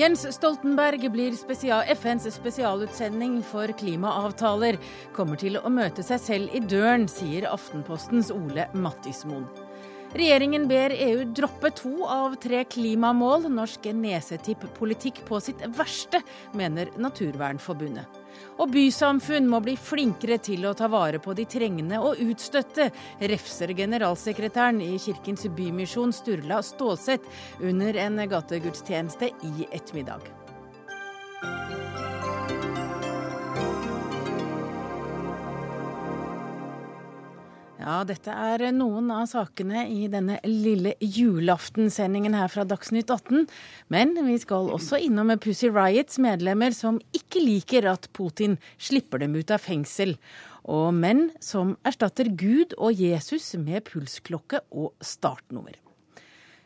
Jens Stoltenberg blir spesial, FNs spesialutsending for klimaavtaler. Kommer til å møte seg selv i døren, sier Aftenpostens Ole Mattismoen. Regjeringen ber EU droppe to av tre klimamål. Norsk nesetipp-politikk på sitt verste, mener Naturvernforbundet. Og bysamfunn må bli flinkere til å ta vare på de trengende og utstøtte, refser generalsekretæren i Kirkens Bymisjon Sturla Stålseth under en gategudstjeneste i ettermiddag. Ja, dette er noen av sakene i denne lille julaftensendingen her fra Dagsnytt 18. Men vi skal også innom Pussy Riots medlemmer som ikke liker at Putin slipper dem ut av fengsel. Og menn som erstatter Gud og Jesus med pulsklokke og startnummer.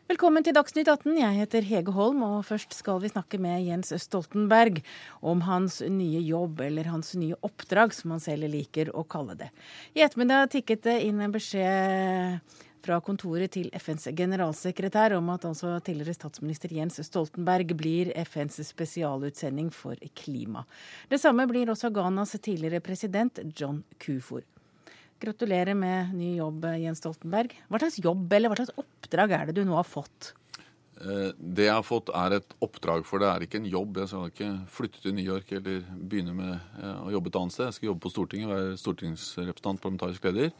Velkommen til Dagsnytt 18. Jeg heter Hege Holm, og først skal vi snakke med Jens Stoltenberg om hans nye jobb, eller hans nye oppdrag, som han selv liker å kalle det. I ettermiddag tikket det inn en beskjed fra kontoret til FNs generalsekretær om at altså tidligere statsminister Jens Stoltenberg blir FNs spesialutsending for klima. Det samme blir også Ghanas tidligere president John Kufor. Gratulerer med ny jobb, Jens Stoltenberg. Hva slags jobb eller hva slags oppdrag er det du nå har fått? Eh, det jeg har fått, er et oppdrag, for det er ikke en jobb. Jeg skal ikke flytte til New York eller begynne med eh, å jobbe et annet sted. Jeg skal jobbe på Stortinget, være stortingsrepresentant, parlamentarisk leder.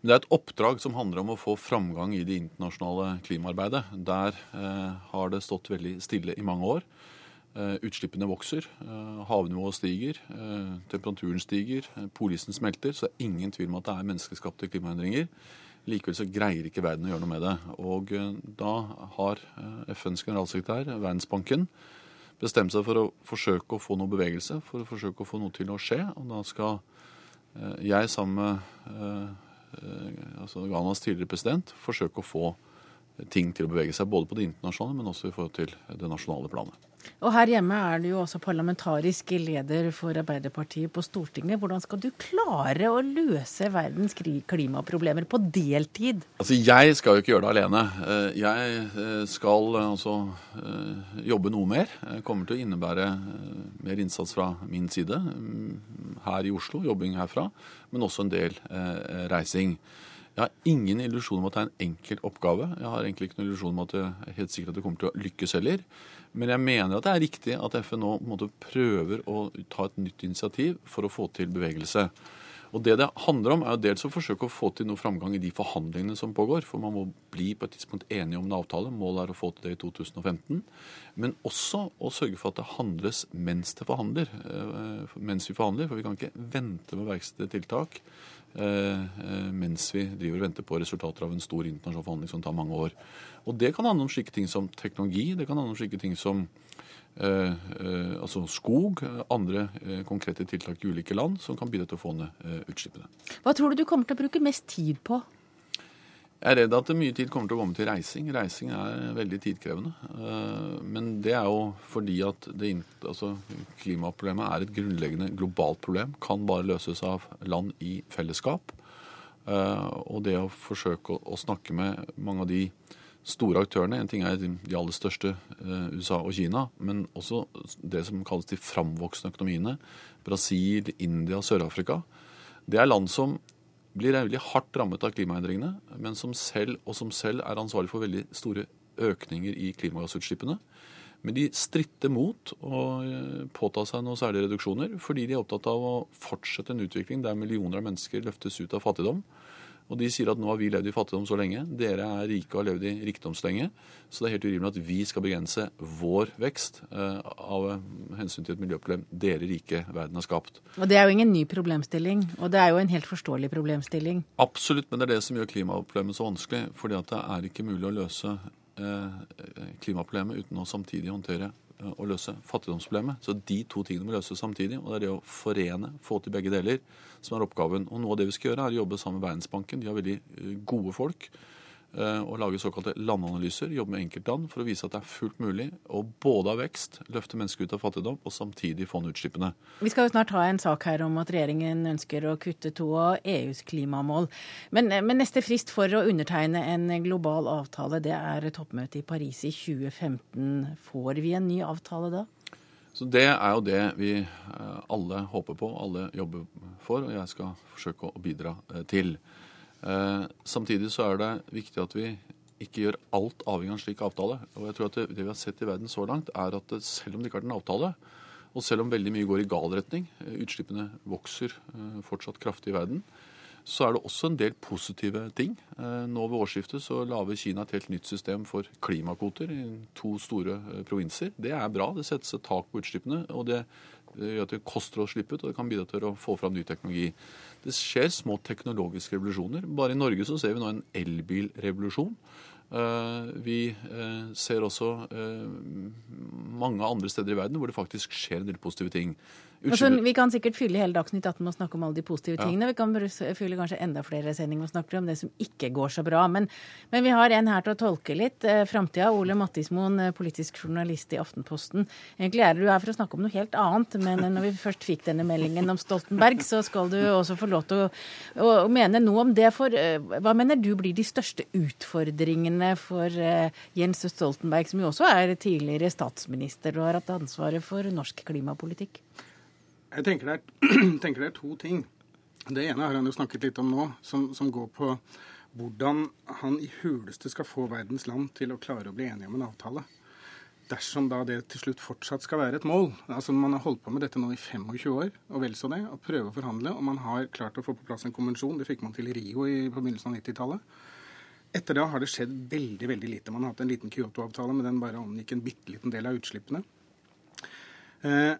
Men det er et oppdrag som handler om å få framgang i det internasjonale klimaarbeidet. Der eh, har det stått veldig stille i mange år. Eh, utslippene vokser, eh, havnivået stiger, eh, temperaturen stiger, polisen smelter. Så det er ingen tvil om at det er menneskeskapte klimaendringer. Likevel så greier ikke verden å gjøre noe med det. Og da har FNs generalsekretær, Verdensbanken, bestemt seg for å forsøke å få noe bevegelse, for å forsøke å få noe til å skje. Og da skal jeg sammen med altså Ghanas tidligere president forsøke å få ting til å bevege seg, både på det internasjonale, men også i forhold til det nasjonale planet. Og her hjemme er du jo også parlamentarisk leder for Arbeiderpartiet på Stortinget. Hvordan skal du klare å løse verdens klimaproblemer på deltid? Altså, Jeg skal jo ikke gjøre det alene. Eh, jeg eh, skal eh, altså jobbe noe mer. Det kommer til å innebære mer innsats fra min side mm, her i Oslo, jobbing herfra, men også en del reising. Jeg har ingen illusjon om at det er en enkel oppgave. Jeg har egentlig ikke noen illusjon om at jeg er helt sikkert at det kommer til å lykkes heller. Men jeg mener at det er riktig at FN nå måte, prøver å ta et nytt initiativ for å få til bevegelse. Og Det det handler om, er jo dels å forsøke å få til noe framgang i de forhandlingene som pågår. For man må bli på et tidspunkt enige om en avtale. Målet er å få til det i 2015. Men også å sørge for at det handles mens det forhandler. Eh, mens vi forhandler. For vi kan ikke vente med å iverksette tiltak mens vi driver og venter på resultater av en stor internasjonal forhandling som tar mange år. Og Det kan handle om slike ting som teknologi, det kan handle om slike ting som eh, eh, altså skog, andre eh, konkrete tiltak i ulike land som kan bidra til å få ned eh, utslippene. Hva tror du du kommer til å bruke mest tid på? Jeg er redd at mye tid kommer til å med til reising. Reising er veldig tidkrevende. Eh, men det er jo fordi at det, altså, klimaproblemet er et grunnleggende globalt problem. Kan bare løses av land i fellesskap. Eh, og det å forsøke å snakke med mange av de store aktørene En ting er de aller største, eh, USA og Kina, men også det som kalles de framvoksende økonomiene. Brasil, India, Sør-Afrika. Det er land som blir veldig hardt rammet av klimaendringene, men som selv, og som selv er ansvarlig for veldig store økninger i klimagassutslippene. Men de stritter mot å eh, påta seg noen særlige reduksjoner, fordi de er opptatt av å fortsette en utvikling der millioner av mennesker løftes ut av fattigdom. Og de sier at nå har vi levd i fattigdom så lenge, dere er rike og har levd i rikdom så lenge, så det er helt urimelig at vi skal begrense vår vekst eh, av hensyn til et miljøproblem dere rike verden har skapt. Og Det er jo ingen ny problemstilling, og det er jo en helt forståelig problemstilling. Absolutt, men det er det som gjør klimaproblemet så vanskelig. fordi at det er ikke mulig å løse eh, klimaproblemet uten å samtidig håndtere å løse fattigdomsproblemet. Så de to tingene må løses samtidig. Og det er det å forene, få til begge deler, som er oppgaven. Og noe av det vi skal gjøre, er å jobbe sammen med Verdensbanken. De har veldig eh, gode folk. Og lage såkalte landanalyser, jobbe med enkeltland for å vise at det er fullt mulig å både ha vekst, løfte mennesker ut av fattigdom og samtidig få ned utslippene. Vi skal jo snart ha en sak her om at regjeringen ønsker å kutte to av EUs klimamål. Men, men neste frist for å undertegne en global avtale, det er toppmøtet i Paris i 2015. Får vi en ny avtale da? Så Det er jo det vi eh, alle håper på, alle jobber for, og jeg skal forsøke å bidra eh, til. Eh, samtidig så er det viktig at vi ikke gjør alt avhengig av en slik avtale. Og jeg tror at det, vi har sett i verden så langt, er at selv om det ikke har vært en avtale, og selv om veldig mye går i gal retning, utslippene vokser fortsatt kraftig i verden, så er det også en del positive ting. Eh, nå ved årsskiftet så lager Kina et helt nytt system for klimakvoter i to store eh, provinser. Det er bra. Det settes et tak på utslippene. og det gjør at det koster å slippe ut, og det kan bidra til å få fram ny teknologi. Det skjer små teknologiske revolusjoner. Bare i Norge så ser vi nå en elbilrevolusjon. Eh, vi ser også mange andre steder i verden hvor det faktisk skjer en del positive ting. Altså, vi kan sikkert fylle hele Dagsnytt 18 med å snakke om alle de positive ja. tingene. Vi kan fylle kanskje enda flere sendinger med å snakke om det som ikke går så bra. Men, men vi har en her til å tolke litt. Eh, Framtida. Ole Mattismoen, eh, politisk journalist i Aftenposten. Egentlig er du her for å snakke om noe helt annet, men når vi først fikk denne meldingen om Stoltenberg, så skal du også få lov til å, å, å mene noe om det. For eh, hva mener du blir de største utfordringene for eh, Jens Stoltenberg, som jo også er tidligere statsminister og har hatt ansvaret for norsk klimapolitikk? Jeg tenker det, er, tenker det, er, to ting. Det ene har han jo snakket litt om nå, som, som, går på hvordan han i huleste skal få verdens land til å klare å bli enige om en avtale. Dersom da det til slutt fortsatt skal være et mål. Altså Man har holdt på med dette nå i 25 år, og vel så det, og prøve å forhandle. Og man har klart å få på plass en konvensjon. Det fikk man til i Rio på begynnelsen av 90-tallet. Etter da har det skjedd veldig veldig lite. Man har hatt en liten Kyoto-avtale, men den bare omgikk en bitte liten del av utslippene. Eh,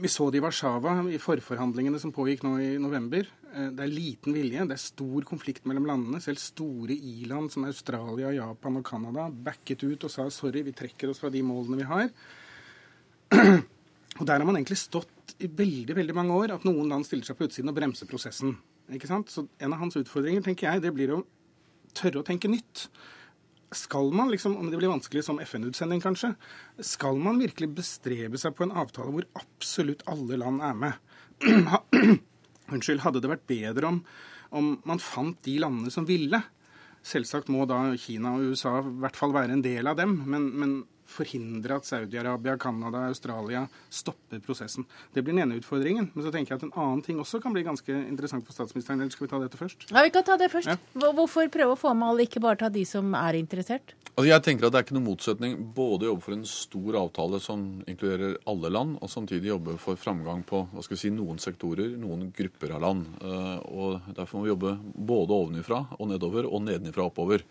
vi så det i Warszawa i forforhandlingene som pågikk nå i november. Eh, det er liten vilje, det er stor konflikt mellom landene. Selv store i-land som Australia, Japan og Canada backet ut og sa sorry, vi trekker oss fra de målene vi har. Og der har man egentlig stått i veldig veldig mange år, at noen land stiller seg på utsiden og bremser prosessen. Ikke sant? Så en av hans utfordringer, tenker jeg, det blir å tørre å tenke nytt skal man, liksom, om det blir vanskelig som FN-utsending kanskje, skal man virkelig bestrebe seg på en avtale hvor absolutt alle land er med? Unnskyld, hadde det vært bedre om, om man fant de landene som ville? Selvsagt må da Kina og USA i hvert fall være en del av dem, men, men forhindre at Saudi-Arabia, Canada, Australia stopper prosessen. Det blir den ene utfordringen. Men så tenker jeg at en annen ting også kan bli ganske interessant for statsministeren. Eller skal vi ta dette først? Ja, vi kan ta det først. Ja. Hvorfor prøve å få med alle, ikke bare ta de som er interessert? Altså jeg tenker at Det er ikke noen motsetning både å jobbe for en stor avtale som inkluderer alle land, og samtidig jobbe for framgang på hva skal vi si, noen sektorer, noen grupper av land. Eh, og Derfor må vi jobbe både ovenifra og nedover og nedenifra og oppover.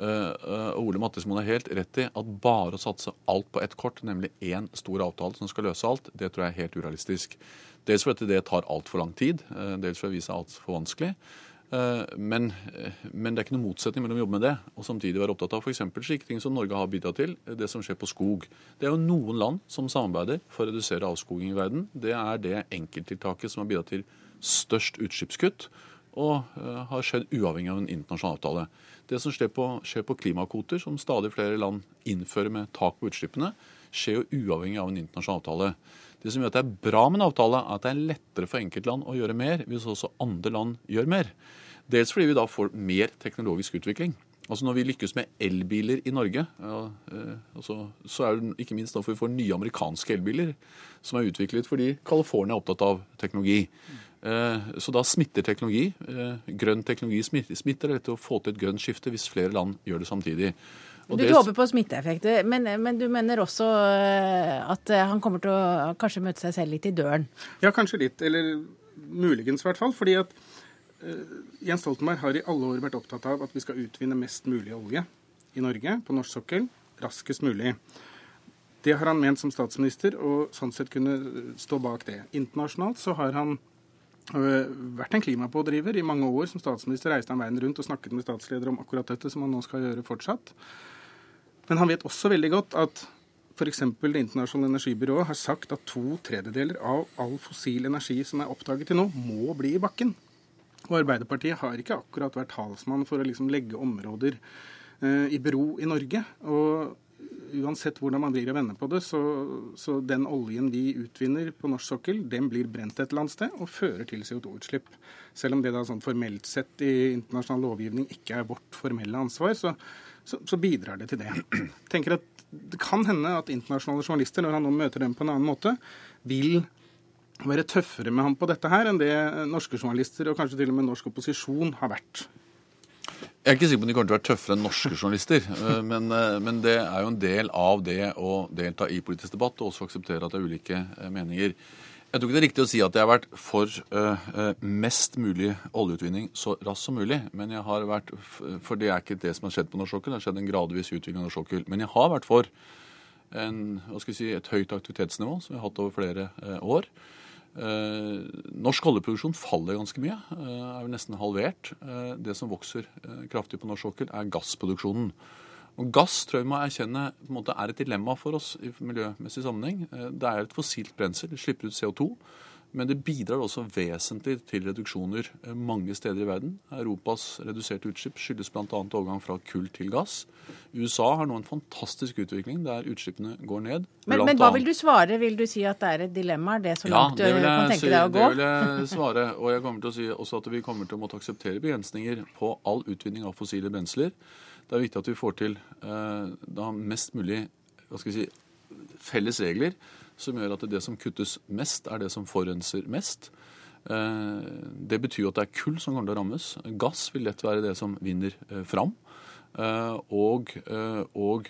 Uh, Ole Mattismoen har helt rett i at bare å satse alt på ett kort, nemlig én stor avtale som skal løse alt, det tror jeg er helt urealistisk. Dels fordi det tar altfor lang tid, uh, dels fordi det viser altfor vanskelig. Men, men, det er ikke noen motsetning mellom å jobbe med det og samtidig være opptatt av f.eks. slike ting som Norge har bidratt til, det som skjer på skog. Det er jo noen land som samarbeider for å redusere avskoging i verden. Det er det enkelttiltaket som har bidratt til størst utslippskutt og har skjedd uavhengig av en internasjonal avtale. Det som skjer på, skjer på klimakvoter, som stadig flere land innfører med tak på utslippene, skjer jo uavhengig av en internasjonal avtale. Det som gjør at det er bra med en avtale, er at det er lettere for enkeltland å gjøre mer hvis også andre land gjør mer. Dels fordi vi da får mer teknologisk utvikling. Altså Når vi lykkes med elbiler i Norge, ja, eh, altså, så er det ikke minst derfor vi får nye amerikanske elbiler som er utviklet fordi California er opptatt av teknologi. Eh, så da smitter teknologi. Eh, grønn teknologi smitter. Det er å få til et grønt skifte hvis flere land gjør det samtidig. Og du det... håper på smitteeffekter, men, men, du mener også eh, at han kommer til å kanskje møte seg selv litt i døren? Ja, kanskje litt. Eller muligens, i hvert fall. Fordi at uh, Jens Stoltenberg har i alle år vært opptatt av at vi skal utvinne mest mulig olje i Norge, på norsk sokkel, raskest mulig. Det har han ment som statsminister, og sånn sett kunne stå bak det. Internasjonalt så har han vært en klimapådriver i mange år. Som statsminister reiste han veien rundt og snakket med statsledere om akkurat dette, som han nå skal gjøre fortsatt. Men han vet også veldig godt at f.eks. Det internasjonale energibyrået har sagt at to tredjedeler av all fossil energi som er oppdaget til nå, må bli i bakken. Og Arbeiderpartiet har ikke akkurat vært talsmann for å liksom legge områder eh, i bero i Norge. Og uansett hvordan man vrir og vender på det, så, så, den oljen vi utvinner på norsk sokkel, den blir brent et eller annet sted og fører til CO2-utslipp. Selv om det da sånn formelt sett i internasjonal lovgivning ikke er vårt formelle ansvar, så, så, så bidrar det til det. Tenker at Det kan hende at internasjonale journalister, når han nå møter dem på en annen måte, vil være tøffere med ham på dette her enn det norske journalister og kanskje til og med norsk opposisjon har vært. Jeg er ikke sikker på om de kommer til å være tøffere enn norske journalister. Eh, men, eh, men, det er jo en del av det å delta i politisk debatt og også akseptere at det er ulike eh, meninger. Jeg tror ikke det er riktig å si at jeg har vært for mest mulig oljeutvinning så raskt som mulig. Men jeg har vært, For det er ikke det som har skjedd på norsk sokkel. Det har skjedd en gradvis utvikling av norsk sokkel. Men jeg har vært for en, si, et høyt aktivitetsnivå som vi har hatt over flere år. Eh, norsk oljeproduksjon faller ganske mye, eh, er vel nesten halvert. Eh, det som vokser kraftig på norsk sokkel, er gassproduksjonen. Og Gass tror jeg vi må erkjenne måte er et dilemma for oss i miljømessig sammenheng. Det er et fossilt brensel, det slipper ut CO2. Men det bidrar også vesentlig til reduksjoner eh, mange steder i verden. Europas reduserte utslipp skyldes bl.a. overgang fra kull til gass. USA har nå en fantastisk utvikling der utslippene går ned. Men, men hva vil du svare? Vil du si at det er et dilemma? Er det så langt ja, du kan tenke si, deg å gå? Det vil jeg svare. Og jeg kommer til å si også at vi kommer til å måtte akseptere begrensninger på all utvinning av fossile brensler. Det er viktig at vi får til eh, mest mulig hva skal vi si, felles regler som gjør at det som kuttes mest, er det som forurenser mest. Eh, det betyr jo at det er kull som kommer til å rammes. Gass vil lett være det som vinner eh, fram. Eh, og, og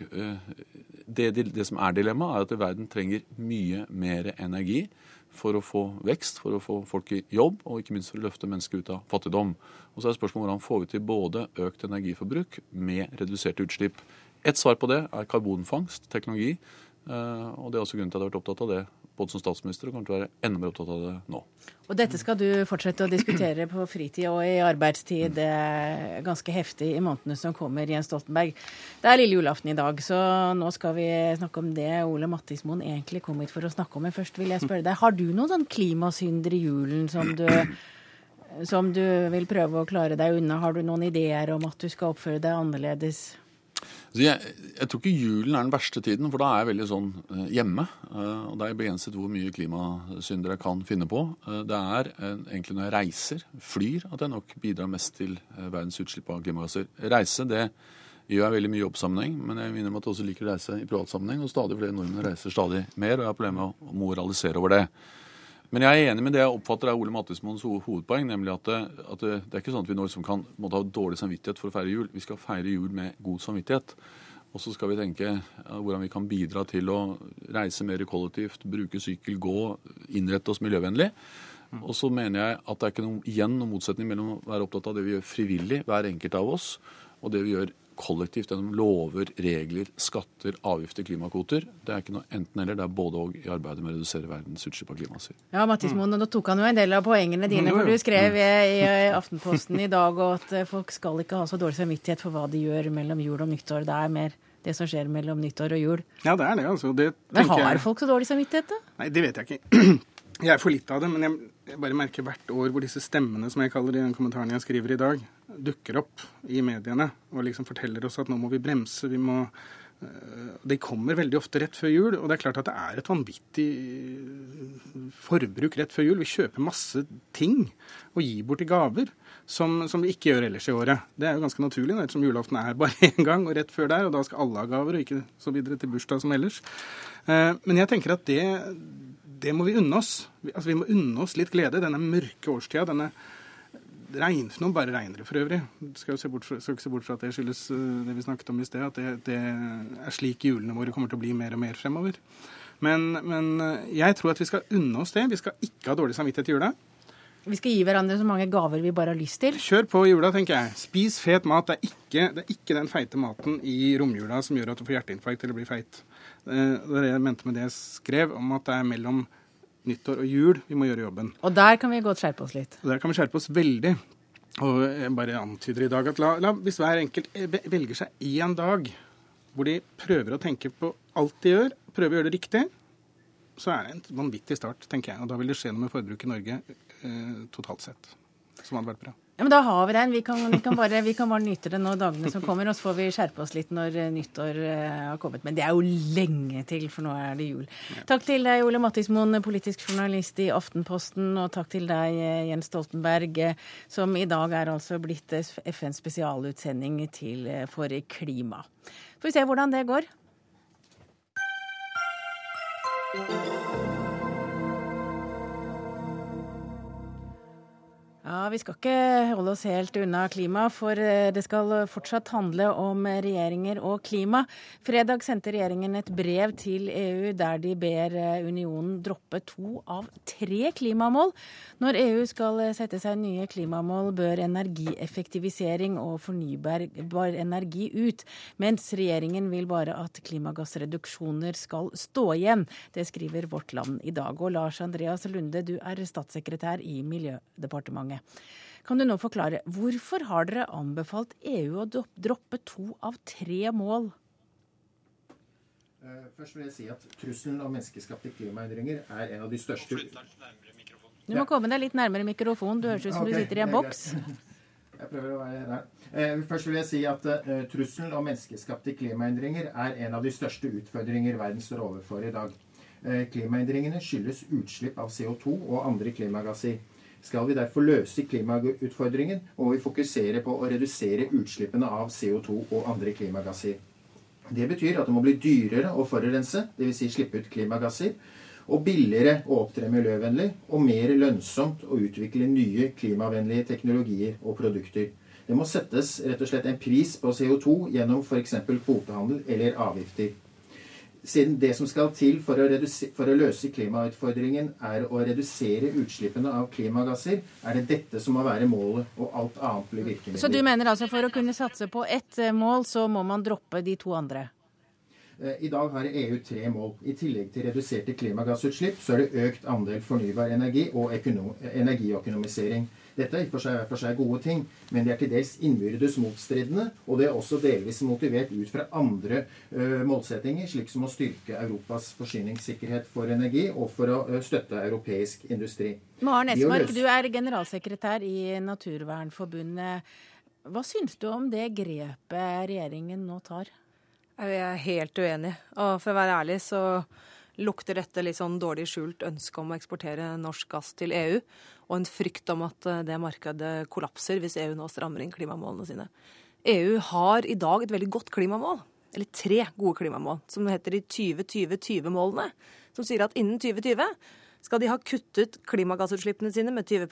det, det, som er dilemmaet, er at verden trenger mye mer energi for å få vekst, for å få folk i jobb, og ikke minst for å løfte mennesker ut av fattigdom. Og så er spørsmålet hvordan får vi til både økt energiforbruk med reduserte utslipp. Et svar på det er karbonfangst, teknologi, og Det er også grunnen til at jeg har vært opptatt av det både som statsminister og kommer til å være enda mer opptatt av det nå. Og Dette skal du fortsette å diskutere på fritid og i arbeidstid er ganske heftig i månedene som kommer, Jens Stoltenberg. Det er lille julaften i dag, så nå skal vi snakke om det Ole Mattismoen egentlig kom hit for å snakke om. Men først vil jeg spørre deg, har du noen sånn klimasynder i julen som du, som du vil prøve å klare deg unna? Har du noen ideer om at du skal oppføre deg annerledes? Jeg, jeg, tror ikke julen er den verste tiden, for da er jeg veldig sånn uh, hjemme. Uh, og Det er begrenset hvor mye klimasynder jeg kan finne på. Uh, det er egentlig når jeg reiser, flyr, at jeg nok bidrar mest til verdens utslipp av klimagasser. Reise det gjør jeg veldig mye i jobbsammenheng, men jeg minner om at jeg også liker å reise i privatsammenheng. Og stadig flere nordmenn reiser stadig mer, og jeg har problemer med å moralisere over det. Men jeg er enig med det jeg oppfatter er Ole Mattismoens hovedpoeng, nemlig at, det, at det, det, er ikke sånn at vi nå liksom kan måtte ha dårlig samvittighet for å feire jul. Vi skal feire jul med god samvittighet. Og så skal vi tenke ja, hvordan vi kan bidra til å reise mer kollektivt, bruke sykkel, gå, innrette oss miljøvennlig. Og så mener jeg at det er ikke noe, igjen noen motsetning mellom å være opptatt av det vi gjør frivillig, hver enkelt av oss, og det vi gjør kollektivt gjennom lover, regler, skatter, avgifter, klimakvoter. Det er ikke noe enten-eller, det er både og i arbeidet med å redusere verdens utslipp av klimagasser. Ja, Mattis Moen, nå tok han jo en del av poengene dine, for du skrev i Aftenposten i dag at eh, folk skal ikke ha så dårlig samvittighet for hva de gjør mellom jul og nyttår. Det er mer det som skjer mellom nyttår og jul. Ja, det er det, altså. Det, men har jeg... folk så dårlig samvittighet, da? Nei, det vet jeg ikke. Jeg er for litt av det, men jeg, jeg bare merker hvert år hvor disse stemmene, som jeg kaller i den kommentaren jeg skriver i dag, dukker opp i mediene og liksom forteller oss at nå må vi bremse, vi må eh, de kommer veldig ofte rett før jul, og det er klart at det er et vanvittig forbruk rett før jul. Vi kjøper masse ting og gir bort i gaver som, som, vi ikke gjør ellers i året. Det er jo ganske naturlig, ettersom julaften er bare én gang og rett før der, og da skal alle ha gaver, og ikke så videre til bursdag som ellers. Eh, men jeg tenker at det, det må vi unne oss. Altså, vi må unne oss litt glede denne mørke årstida. denne regn, Nå bare regner det for øvrig. Skal, se bort, skal ikke se bort fra at det skyldes uh, det vi snakket om i sted, at det, det, er slik julene våre kommer til å bli mer og mer fremover. Men, men uh, jeg tror at vi skal unne oss det. Vi skal ikke ha dårlig samvittighet i jula. Vi skal gi hverandre så mange gaver vi bare har lyst til. Kjør på jula, tenker jeg. Spis fet mat. Det er ikke, det er ikke den feite maten i romjula som gjør at du får hjerteinfarkt eller blir feit. Eh, det er det jeg mente med det jeg skrev, om at det er mellom nyttår og jul vi må gjøre jobben. Og der kan vi godt skjerpe oss litt. Og der kan vi skjerpe oss veldig. Og jeg bare antyder i dag at la, la, hvis hver enkelt eh, velger seg én dag hvor de prøver å tenke på alt de gjør, prøver å gjøre det riktig, så er det en vanvittig start, tenker jeg. Og da vil det skje noe med forbruket i Norge eh, totalt sett. som hadde vært bra. Ja, men Da har vi den. Vi kan, vi kan, bare, vi kan bare, nyte det nå dagene som kommer, og så får vi skjerpe oss litt når eh, nyttår uh, har kommet. Men det er jo lenge til, for nå er det jul. Ja. Takk til deg, Ole Mattismoen, politisk journalist i Aftenposten, og takk til deg, Jens Stoltenberg, som i dag er altså blitt FNs spesialutsending til, for klima. Får vi se hvordan det går. Ja, Vi skal ikke holde oss helt unna klima, for eh, det skal fortsatt handle om regjeringer og klima. Fredag sendte regjeringen et brev til EU der de ber eh, unionen droppe to av tre klimamål. Når EU skal sette seg nye klimamål, bør energieffektivisering og fornybar energi ut, mens regjeringen vil bare at klimagassreduksjoner skal stå igjen. Det skriver Vårt Land i dag. Og Lars Andreas Lunde, du er statssekretær i Miljødepartementet. Kan du nå forklare, hvorfor har dere anbefalt EU å droppe to av tre mål? Eh, først vil jeg si at Trusselen om menneskeskapte klimaendringer er en av de største Du må komme deg litt nærmere mikrofonen. Du høres ut som okay, du sitter i en boks. Jeg prøver å være der. Eh, først vil jeg si at uh, Trusselen om menneskeskapte klimaendringer er en av de største utfordringer verden står overfor i dag. Klimaendringene skyldes utslipp av CO2 og andre klimagasser. Skal vi derfor løse klimautfordringen, må vi fokusere på å redusere utslippene av CO2 og andre klimagasser. Det betyr at det må bli dyrere å forurense, dvs. Si slippe ut klimagasser, og billigere å opptre miljøvennlig, og mer lønnsomt å utvikle nye klimavennlige teknologier og produkter. Det må settes rett og slett en pris på CO2 gjennom f.eks. kvotehandel eller avgifter siden det som skal til for å, for å, løse klimautfordringen, er å redusere utslippene av klimagasser, er det dette som må være målet, og alt annet blir virkemiddel. Så du mener altså for å kunne satse på ett eh, mål, så må man droppe de to andre? Eh, I dag har EU tre mål. I tillegg til reduserte klimagassutslipp, så er det økt andel fornybar energi og energiøkonomisering. Dette er i og for seg gode ting, men de er til dels innbyrdes motstridende. Og det er også delvis motivert ut fra andre uh, målsettinger, slik som å styrke Europas forsyningssikkerhet for energi og for å uh, støtte europeisk industri. Maren Esmark, du er generalsekretær i Naturvernforbundet. Hva syns du om det grepet regjeringen nå tar? Jeg er helt uenig. Og for å være ærlig så lukter dette litt sånn dårlig skjult ønske om å eksportere norsk gass til EU og en frykt om at eh, det markedet kollapser hvis EU nå strammer inn klimamålene sine. EU har i dag et veldig godt klimamål, eller tre gode klimamål, som heter de 20-20-20-målene, som sier at innen 2020 skal de ha kuttet klimagassutslippene sine med 20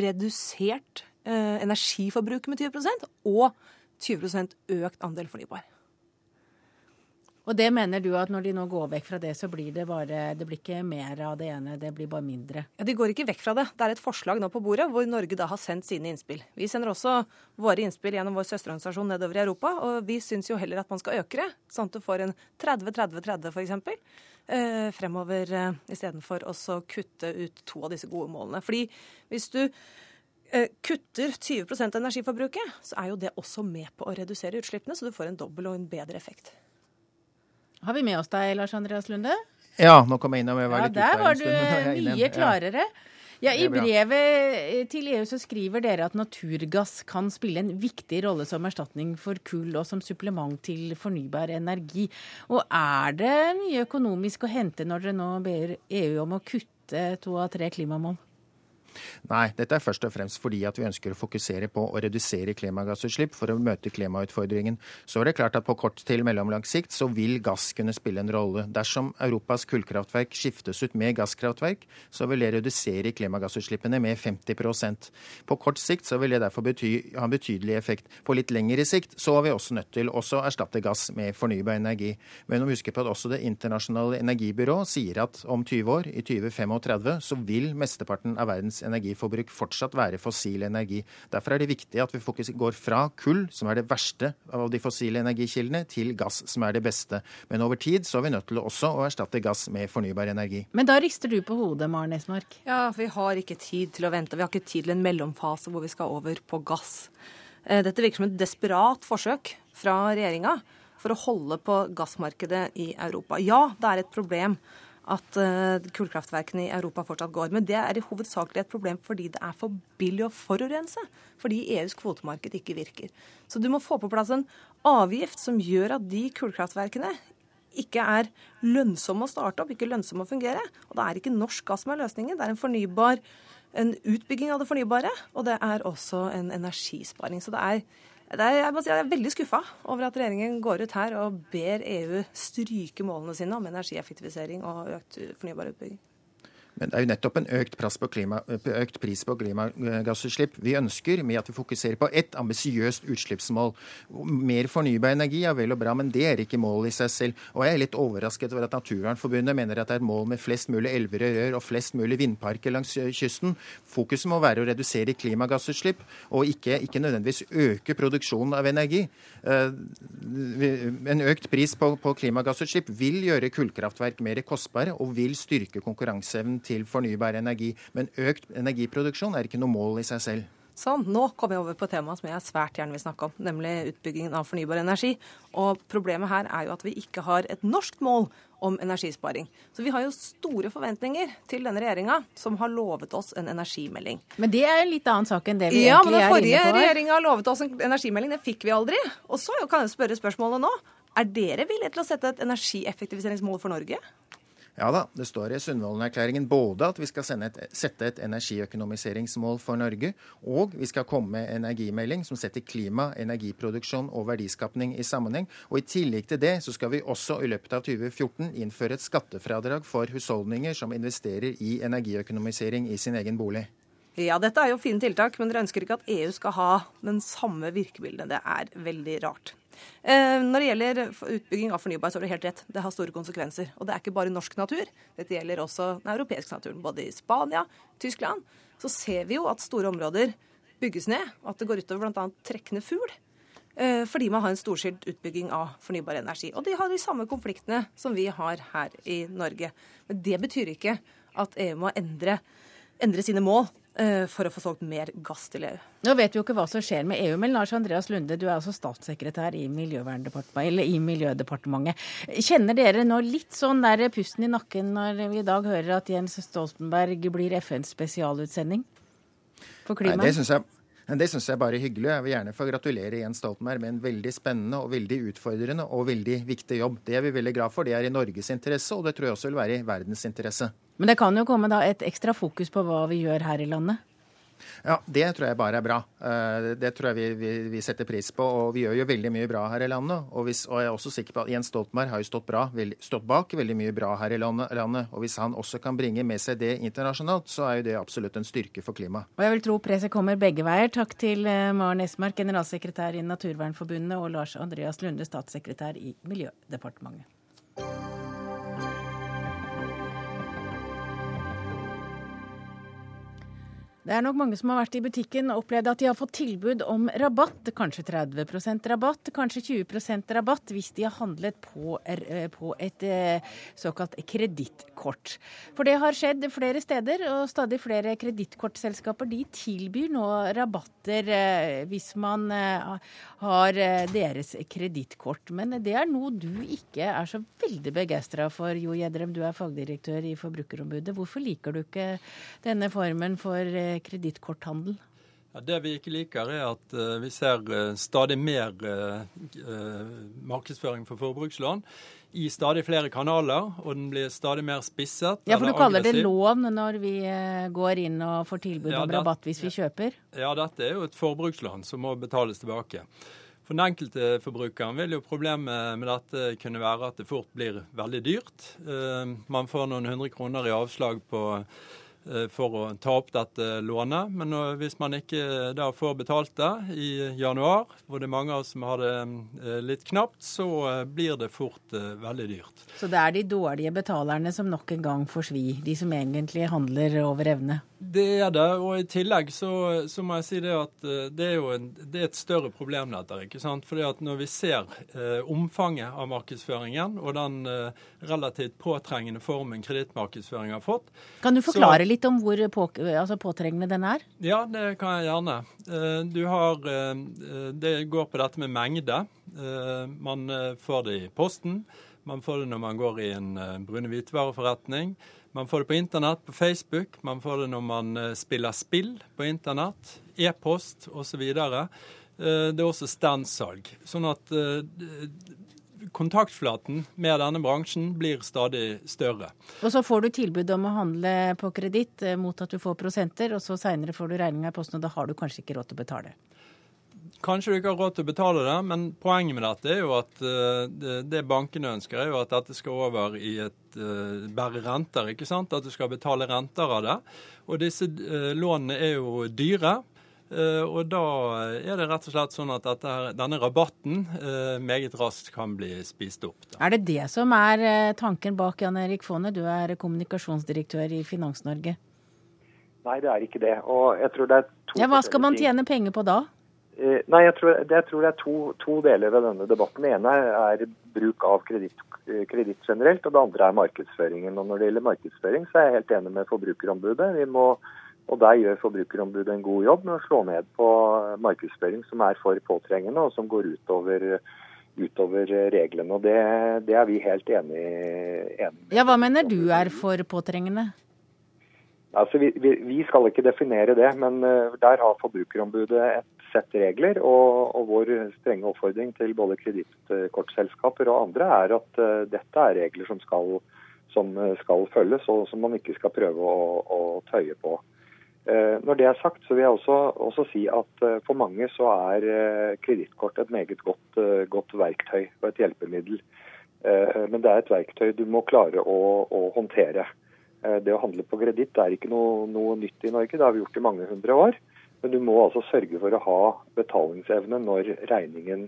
redusert eh, energiforbruket med 20% og 20% økt andel fornybar. Og det mener du at når de nå går vekk fra det, så blir det bare Det blir ikke mer av det ene, det blir bare mindre? Ja, De går ikke vekk fra det. Det er et forslag nå på bordet hvor Norge da har sendt sine innspill. Vi sender også våre innspill gjennom vår søsterorganisasjon nedover i Europa, og vi syns jo heller at man skal øke det, sånn at du får en 30-30-30 f.eks. Eh, fremover eh, istedenfor å kutte ut to av disse gode målene. Fordi hvis du eh, kutter 20 av energiforbruket, så er jo det også med på å redusere utslippene, så du får en dobbel og en bedre effekt. Har vi med oss deg, Lars Andreas Lunde? Ja, nå kom jeg inn og jeg var ja, litt Der var du mye klarere. Ja, I brevet til EU så skriver dere at naturgass kan spille en viktig rolle som erstatning for kull og som supplement til fornybar energi. Og er det mye økonomisk å hente når dere nå ber EU om å kutte to av tre klimamål? Nei, dette er først og fremst fordi at vi ønsker å fokusere på å redusere klimagassutslipp for å møte klimautfordringen. Så er det klart at på kort til mellomlang sikt så vil gass kunne spille en rolle. Dersom Europas kullkraftverk skiftes ut med gasskraftverk, så vil det redusere klimagassutslippene med 50% På kort sikt så vil det derfor bety, ha betydelig effekt. På litt lengre sikt så er vi også nødt til å erstatte gass med fornybar energi. Men vi husker huske på at også Det internasjonale energibyrået sier at om 20 år, i 2035, så vil mesteparten av verdens energiforbruk fortsatt være fossil energi. Derfor er det viktig at vi går fra kull, som er det verste av de fossile energikildene, til gass, som er det beste. Men over tid så er vi nødt til også å erstatte gass med fornybar energi. Men da rister du på hodet, Maren Esmark? Ja, vi har ikke tid til å vente. Vi har ikke tid til en mellomfase hvor vi skal over på gass. Eh, dette virker som et desperat forsøk fra regjeringa for å holde på gassmarkedet i Europa. Ja, det er et problem at uh, kullkraftverkene i Europa fortsatt går. Men det er i hovedsakelig et problem fordi det er for billig å forurense. Fordi EUs kvotemarked ikke virker. Så du må få på plass en avgift som gjør at de kullkraftverkene ikke er lønnsomme å starte opp, ikke lønnsomme å fungere. Og det er ikke norsk gass som er løsningen. Det er en fornybar en utbygging av det fornybare, og det er også en energisparing. Så det er er, jeg, må si, jeg er veldig skuffa over at regjeringen går ut her og ber EU stryke målene sine om energieffektivisering og økt fornybar utbygging. Men det er jo nettopp en økt, klima, økt pris på klimagassutslipp vi ønsker, med at vi fokuserer på ett ambisiøst utslippsmål. Mer fornybar energi er vel og bra, men det er ikke målet i seg selv. Og jeg er litt overrasket over at Naturvernforbundet mener at det er et mål med flest mulig elver og rør og flest mulig vindparker langs kysten. Fokuset må være å redusere klimagassutslipp, og ikke, ikke nødvendigvis øke produksjonen av energi. Eh, en økt pris på, på klimagassutslipp vil gjøre kullkraftverk mer kostbare og vil styrke konkurranseevnen til fornybar energi. Men økt energiproduksjon er ikke noe mål i seg selv. Sånn, Nå kommer jeg over på temaet som jeg svært gjerne vil snakke om, nemlig utbyggingen av fornybar energi. Og Problemet her er jo at vi ikke har et norsk mål om energisparing. Så vi har jo store forventninger til denne regjeringa, som har lovet oss en energimelding. Men det er en litt annen sak enn det vi ja, egentlig er inne på. Ja, men den forrige regjeringa lovet oss en energimelding. Det fikk vi aldri. Og så kan jeg spørre spørsmålet nå. Er dere villige til å sette et energieffektiviseringsmål for Norge? Ja da, det står i Sundvolden-erklæringen både at vi skal et, sette et energiøkonomiseringsmål for Norge, og vi skal komme med energimelding som setter klima, energiproduksjon og verdiskapning i sammenheng. Og I tillegg til det så skal vi også i løpet av 2014 innføre et skattefradrag for husholdninger som investerer i energiøkonomisering i sin egen bolig. Ja, dette er jo fine tiltak, men dere ønsker ikke at EU skal ha den samme virkemidlene. Det er veldig rart. Eh, når det gjelder utbygging av fornybar, så er det helt rett. Det har store konsekvenser. Og det er ikke bare norsk natur. Dette gjelder også den europeiske naturen. Både i Spania, Tyskland. Så ser vi jo at store områder bygges ned, at det går utover bl.a. trekkende fugl. Eh, fordi man har en storskilt utbygging av fornybar energi. Og de har de samme konfliktene som vi har her i Norge. Men det betyr ikke at EU må endre, endre sine mål for å få solgt mer gass til EU. Nå vet vi jo ikke hva som skjer med EU, men Lars Andreas Lunde, du er altså statssekretær i, i Miljødepartementet. Kjenner dere nå litt sånn der pusten i nakken når vi i dag hører at Jens Stoltenberg blir FNs spesialutsending for klimaet? Nei, det synes jeg det syns jeg bare er hyggelig. Jeg vil gjerne få gratulere Jens Stoltenberg med en veldig spennende og veldig utfordrende og veldig viktig jobb. Det er vi veldig glad for. Det er i Norges interesse, og det tror jeg også vil være i verdens interesse. Men det kan jo komme da et ekstra fokus på hva vi gjør her i landet? Ja, det tror jeg bare er bra. Eh, det tror jeg vi, vi, vi, setter pris på. Og vi gjør jo veldig mye bra her i landet. Og, hvis, og jeg er også sikker på at Jens Stoltenberg har jo stått, bra, stått bak veldig mye bra her i landet. Og hvis han også kan bringe med seg det internasjonalt, så er jo det absolutt en styrke for klimaet. Og jeg vil tro presset kommer begge veier. Takk til eh, Maren Esmark, generalsekretær i Naturvernforbundet, og Lars Andreas Lunde, statssekretær i Miljødepartementet. Det er nok mange som har vært i butikken og opplevd at de har fått tilbud om rabatt. Kanskje 30% rabatt, kanskje 20% rabatt hvis de har handlet på, eh, på et eh, såkalt kredittkort. For det har skjedd flere steder, og stadig flere kredittkortselskaper tilbyr nå rabatter eh, hvis man har deres kredittkort. Men det er noe du ikke er så veldig begeistra for, Jo Gjedrem. Du er fagdirektør i Forbrukerombudet. Hvorfor liker du ikke denne formen for kredittkorthandel? Ja, det vi ikke liker, er at uh, vi ser uh, stadig mer uh, markedsføring for forbrukslån i stadig flere kanaler, og den blir stadig mer spisset. Ja, for du kaller det lån når vi går inn og får tilbud ja, om rabatt hvis vi kjøper? Ja, dette er jo et forbrukslån som må betales tilbake. For den enkelte forbrukeren vil jo problemet med dette kunne være at det fort blir veldig dyrt. Man får noen hundre kroner i avslag på for å ta opp dette lånet. Men hvis man ikke da får betalt det i januar, hvor det er mange av oss som har det eh, litt knapt, så eh, blir det fort veldig dyrt. Så det er de dårlige betalerne som nok en gang får svi, de som egentlig handler over evne? Det er det. Og i tillegg så, så må jeg si det at det er jo en, det er et større problem dette. ikke sant? Fordi at når vi ser eh, omfanget av markedsføringen og den eh, relativt påtrengende formen kredittmarkedsføring har fått Kan du forklare så, litt om hvor på, altså påtrengende den er? Ja, det kan jeg gjerne. Eh, du har eh, Det går på dette med mengde. Eh, man får det i posten. Man får det når man går i en brune hvitevareforretning. Man får det på internett, på Facebook. Man får det når man spiller spill på internett, e-post osv. Uh, det er også standsalg. Sånn at kontaktflaten med denne bransjen blir stadig større. Og så får du tilbud om å handle på kreditt mot at du får prosenter, og så seinere får du regninga i posten, og da har du kanskje ikke råd til å betale. Kanskje du ikke har råd til å betale det, men poenget med dette er jo at uh, det, bankene ønsker, er jo at dette skal over i et bare bære renter. ikke sant? At du skal betale renter av det. Og disse lånene er jo dyre. Og da er det rett og slett sånn at dette, denne rabatten meget raskt kan bli spist opp. Da. Er det det som er tanken bak Jan Erik Fonne? Du er kommunikasjonsdirektør i Finans-Norge. Nei, det er ikke det. Og jeg tror det er to Ja, Hva skal man tjene penger på da? Eh, nei, jeg tror, jeg tror, det er to, to, deler ved denne debatten. Det ene er bruk av eh, kreditt generelt, og det andre er markedsføringen. Og Når det gjelder markedsføring, så er jeg helt enig med Forbrukerombudet. Vi må, og Der gjør Forbrukerombudet en god jobb med å slå ned på markedsføring som er for påtrengende, og som går utover, utover reglene. og det, det, er vi helt enig, enig i. Ja, Hva mener du er for påtrengende? Altså, vi, vi, vi, skal ikke definere det, men uh, der har Forbrukerombudet et sett regler. Og, og vår strenge oppfordring til både kredittkortselskaper og andre er at uh, dette er regler som skal, som skal, følges, og som man ikke skal prøve å, å tøye på. Uh, når det er sagt, så vil jeg også, også si at uh, for mange så er uh, kredittkort et meget godt, godt, verktøy og et hjelpemiddel. Men det er et verktøy du må klare å, å håndtere. Det å handle på kreditt er ikke noe, noe, nytt i Norge, det har vi gjort i mange hundre år. Men du må altså sørge for å ha betalingsevne når regningen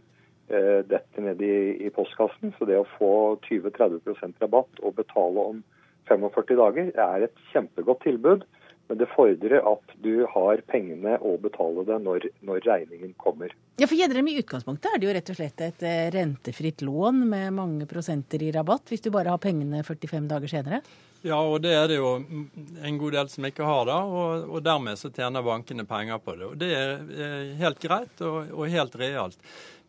eh, detter ned i, i, postkassen. Så det å få 20-30 rabatt og betale om 45 dager er et kjempegodt tilbud. Men det fordrer at du har pengene å betale det når, når regningen kommer. Ja, for Gjedrem, I utgangspunktet er det jo rett og slett et eh, rentefritt lån med mange prosenter i rabatt, hvis du bare har pengene 45 dager senere? Ja, og det er det jo en god del som ikke har, da, og, og dermed så tjener bankene penger på det. Og Det er helt greit og, og helt realt.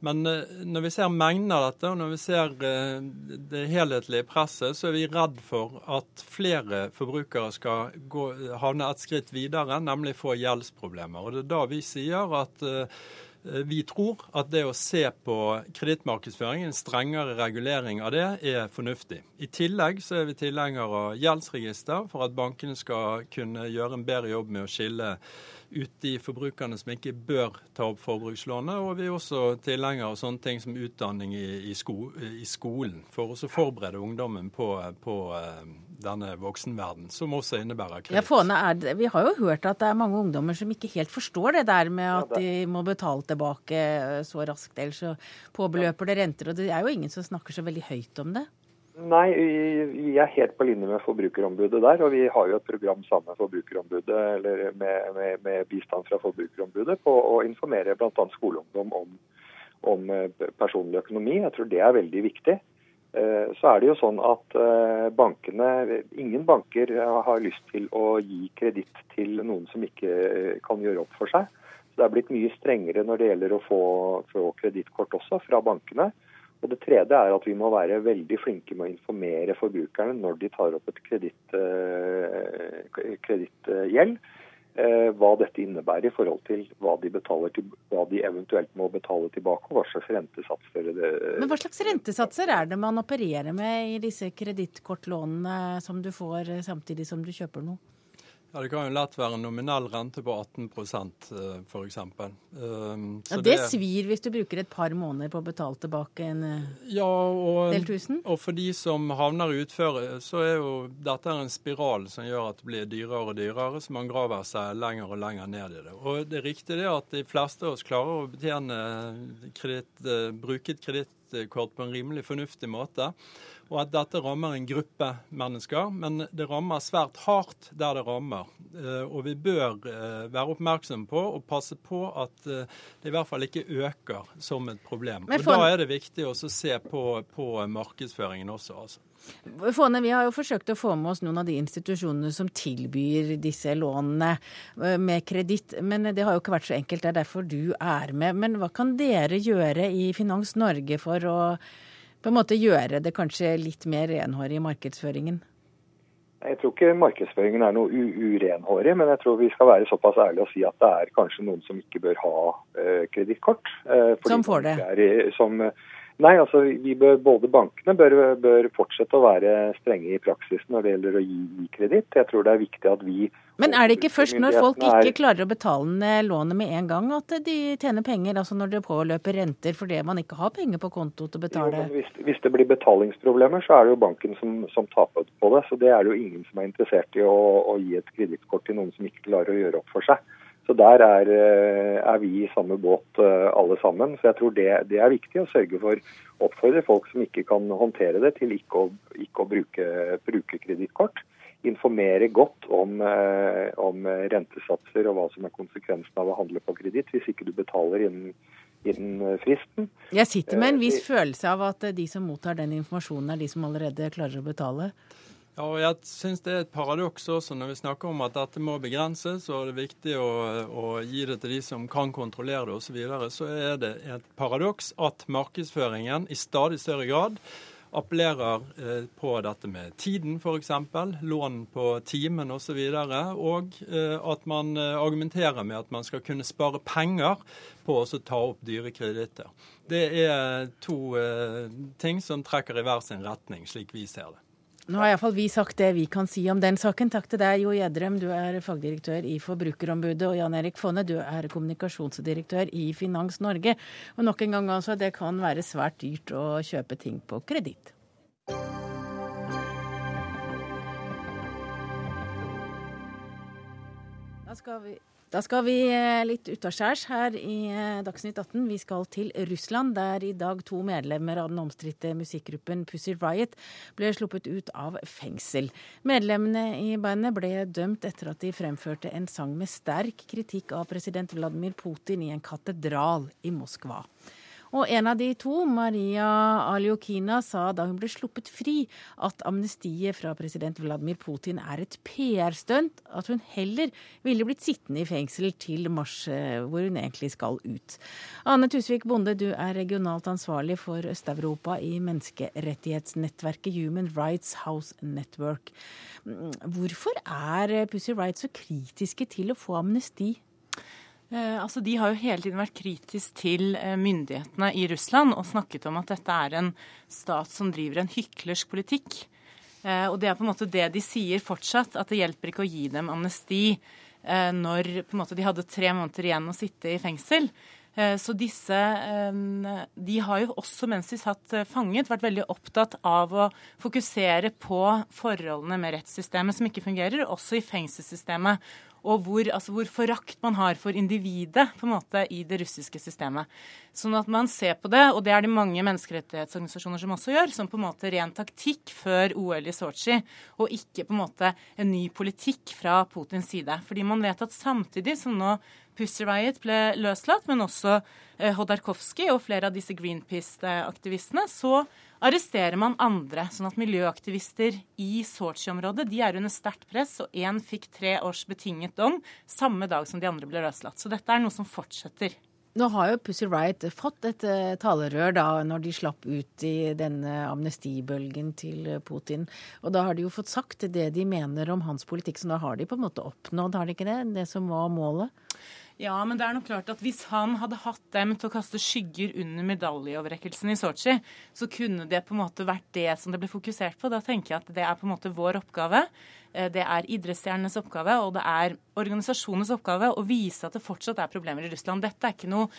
Men eh, når vi ser mengden av dette, og når vi ser eh, det helhetlige presset, så er vi redd for at flere forbrukere skal gå, havne et skritt videre, nemlig få gjeldsproblemer. Og Det er da vi sier at eh, vi tror at det å se på kredittmarkedsføring, en strengere regulering av det, er fornuftig. I tillegg så er vi tilhengere av gjeldsregister for at bankene skal kunne gjøre en bedre jobb med å skille ut de forbrukerne som ikke bør ta opp forbrukslånet. Og vi er også tilhengere av sånne ting som utdanning i, i, sko, i skolen, for å forberede ungdommen på, på uh, denne voksenverden, som også innebærer kreditt. Ja, vi har jo hørt at det er mange ungdommer som ikke helt forstår det der med at de må betale tilbake eh, så raskt, ellers så påbeløper det renter. Og det er jo ingen som snakker så veldig høyt om det. Nei, vi er helt på linje med Forbrukerombudet der. Og vi har jo et program sammen med Forbrukerombudet, eller med, med, med bistand fra Forbrukerombudet på å informere bl.a. skoleungdom om, om, eh, personlig økonomi. Jeg tror det er veldig viktig. Eh, så er det jo sånn at eh, bankene, ingen banker har lyst til å gi kreditt til noen som ikke kan gjøre opp for seg. Så Det er blitt mye strengere når det gjelder å få, få kredittkort også fra bankene. Og Det tredje er at vi må være veldig flinke med å informere forbrukerne når de tar opp et eh, kredittgjeld, eh, hva dette innebærer i forhold til hva de, til, hva de, eventuelt må betale tilbake, og hva slags rentesatser det Men Hva slags rentesatser er det man opererer med i disse kredittkortlånene som du får samtidig som du kjøper noe? Ja, Det kan jo lett være en nominell rente på 18% f.eks. Um, ja, det, svir hvis du bruker et par måneder på å betale tilbake en eh, ja, og, del tusen? Og for de som havner i utføre, så er jo dette en spiral som gjør at det blir dyrere og dyrere, så man graver seg lenger og lenger ned i det. Og det er riktig det at de fleste av oss klarer å betjene kredit, eh, bruke et kredittkort på en rimelig fornuftig måte og at dette rammer en gruppe mennesker. Men det rammer svært hardt der det rammer. Eh, og vi bør eh, være oppmerksomme på og passe på at eh, det i hvert fall ikke øker som et problem. Og Da er det viktig å se på, på markedsføringen også. altså. Fåne, vi har jo forsøkt å få med oss noen av de institusjonene som tilbyr disse lånene med kreditt, men det har jo ikke vært så enkelt. Det er derfor du er med. Men hva kan dere gjøre i Finans Norge for å på en måte gjøre det kanskje litt mer renhårig i markedsføringen? Jeg tror ikke markedsføringen er noe urenhårig, men jeg tror vi skal være såpass ærlige og si at det er kanskje noen som ikke bør ha uh, kredittkort. Uh, som får det? Er, som, nei, altså vi bør, både bankene bør, bør, fortsette å være strenge i praksis når det gjelder å gi kreditt. Jeg tror det er viktig at vi men er det ikke først når folk ikke klarer å betale ned lånet med en gang, at de tjener penger? Altså når det påløper renter fordi man ikke har penger på konto til å betale? Jo, hvis, hvis, det blir betalingsproblemer, så er det jo banken som, som, taper på det. Så det er det jo ingen som er interessert i å, å gi et kredittkort til noen som ikke klarer å gjøre opp for seg. Så der er, eh, er vi i samme båt eh, alle sammen. Så jeg tror det, det er viktig å sørge for oppfordre folk som ikke kan håndtere det, til ikke å, ikke å bruke, bruke kredittkort informere godt om, eh, om, rentesatser og hva som er konsekvensen av å handle på kreditt hvis ikke du betaler innen, innen fristen. Jeg sitter med en viss eh, følelse av at de som mottar den informasjonen, er de som allerede klarer å betale. Ja, og jeg syns det er et paradoks også når vi snakker om at dette må begrenses, og det er viktig å, å gi det til de som kan kontrollere det osv., så, videre, så er det et paradoks at markedsføringen i stadig større grad appellerer eh, på dette med tiden f.eks., lån på timen osv., og, så og eh, at man eh, argumenterer med at man skal kunne spare penger på å ta opp dyre kreditter. Det er to ting som trekker i hver sin retning, slik vi ser det. Nå har iallfall vi sagt det vi kan si om den saken. Takk til deg, Jo Gjedrem, du er fagdirektør i Forbrukerombudet, og Jan Erik Fonne, du er kommunikasjonsdirektør i Finans Norge. Og nok en gang altså, det kan være svært dyrt å kjøpe ting på kreditt. Da skal vi da skal vi eh, litt utaskjærs her i eh, Dagsnytt 18. Vi skal til Russland, der i dag to medlemmer av den omstridte musikkgruppen Pussy Riot ble sluppet ut av fengsel. Medlemmene i bandet ble dømt etter at de fremførte en sang med sterk kritikk av president Vladimir Putin i en katedral i Moskva. Og en av de to, Maria Aljokina, sa da hun ble sluppet fri at amnestiet fra president Vladimir Putin er et PR-stunt, at hun heller ville blitt sittende i fengsel til mars, eh, hvor hun egentlig skal ut. Ane Tusvik Bonde, du er regionalt ansvarlig for Øst-Europa i menneskerettighetsnettverket Human Rights House Network. Mm, hvorfor er Pussy Wright så kritiske til å få amnesti? Eh, altså, de har jo hele tiden vært kritisk til eh, myndighetene i Russland og snakket om at dette er en stat som driver en hyklersk politikk. Eh, og det er på en måte det de sier fortsatt, at det hjelper ikke å gi dem amnesti når måte, de hadde tre måneder igjen å sitte i fengsel. Så disse De har jo også, mens de satt fanget, vært veldig opptatt av å fokusere på forholdene med rettssystemet som ikke fungerer, også i fengselssystemet og hvor, altså hvor, forakt man har for individet på en måte i det russiske systemet. Sånn at man ser på det, og det er det mange menneskerettighetsorganisasjoner som også gjør, som på en måte ren taktikk før OL i Sotsji, og ikke på en måte en ny politikk fra Putins side. Fordi man vet at samtidig som nå Pussy Riot ble løslatt, men også eh, Hodorkovskij og flere av disse Greenpeace-aktivistene, så arresterer man andre. Sånn at miljøaktivister i Sotsji-området de er under sterkt press, og én fikk tre års betinget dom samme dag som de andre ble løslatt. Så dette er noe som fortsetter. Nå har jo Pussy Riot fått et uh, talerør da når de slapp ut i denne amnestibølgen til Putin. Og da har de jo fått sagt det de mener om hans politikk, så da har de på en måte oppnådd, har de ikke det? Det som var målet? Ja, men det er nok klart at hvis han hadde hatt dem til å kaste skygger under medaljeoverrekkelsen i Sotsji, så kunne det på en måte vært det som det ble fokusert på. Da tenker jeg at det er på en måte vår oppgave. Eh, det er idrettsstjernenes oppgave, og det er organisasjonenes oppgave å vise at det fortsatt er problemer i Russland. Dette er ikke noe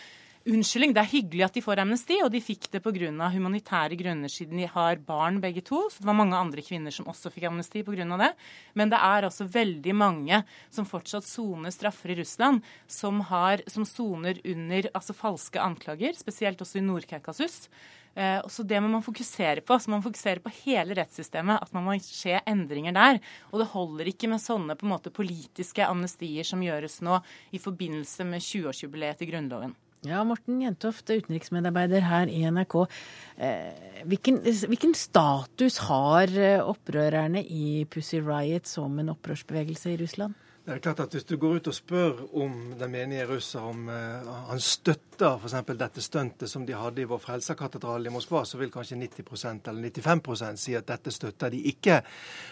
unnskyldning. Det er hyggelig at de får amnesti, og de fikk det pga. humanitære grunner siden de har barn begge to. Så det var mange andre kvinner som også fikk amnesti pga. det. Men det er altså veldig mange som fortsatt soner straffer i Russland, som, som soner under altså falske anklager, spesielt også i Nord-Kaukasus. Eh, så Det må man fokusere på. Så man fokuserer på hele rettssystemet. At man må skje endringer der. Og det holder ikke med sånne på en måte politiske amnestier som gjøres nå i forbindelse med 20-årsjubileet til Grunnloven. Ja, Morten Jentoft, utenriksmedarbeider her i NRK. Eh, hvilken, hvilken, status har eh, opprørerne i Pussy Riot som en opprørsbevegelse i Russland? Det er klart at Hvis du går ut og spør om den menige russer om uh, han støtter f.eks. dette stuntet som de hadde i vår Frelserkatedral i Moskva, så vil kanskje 90% eller 95% si at dette støtter de ikke.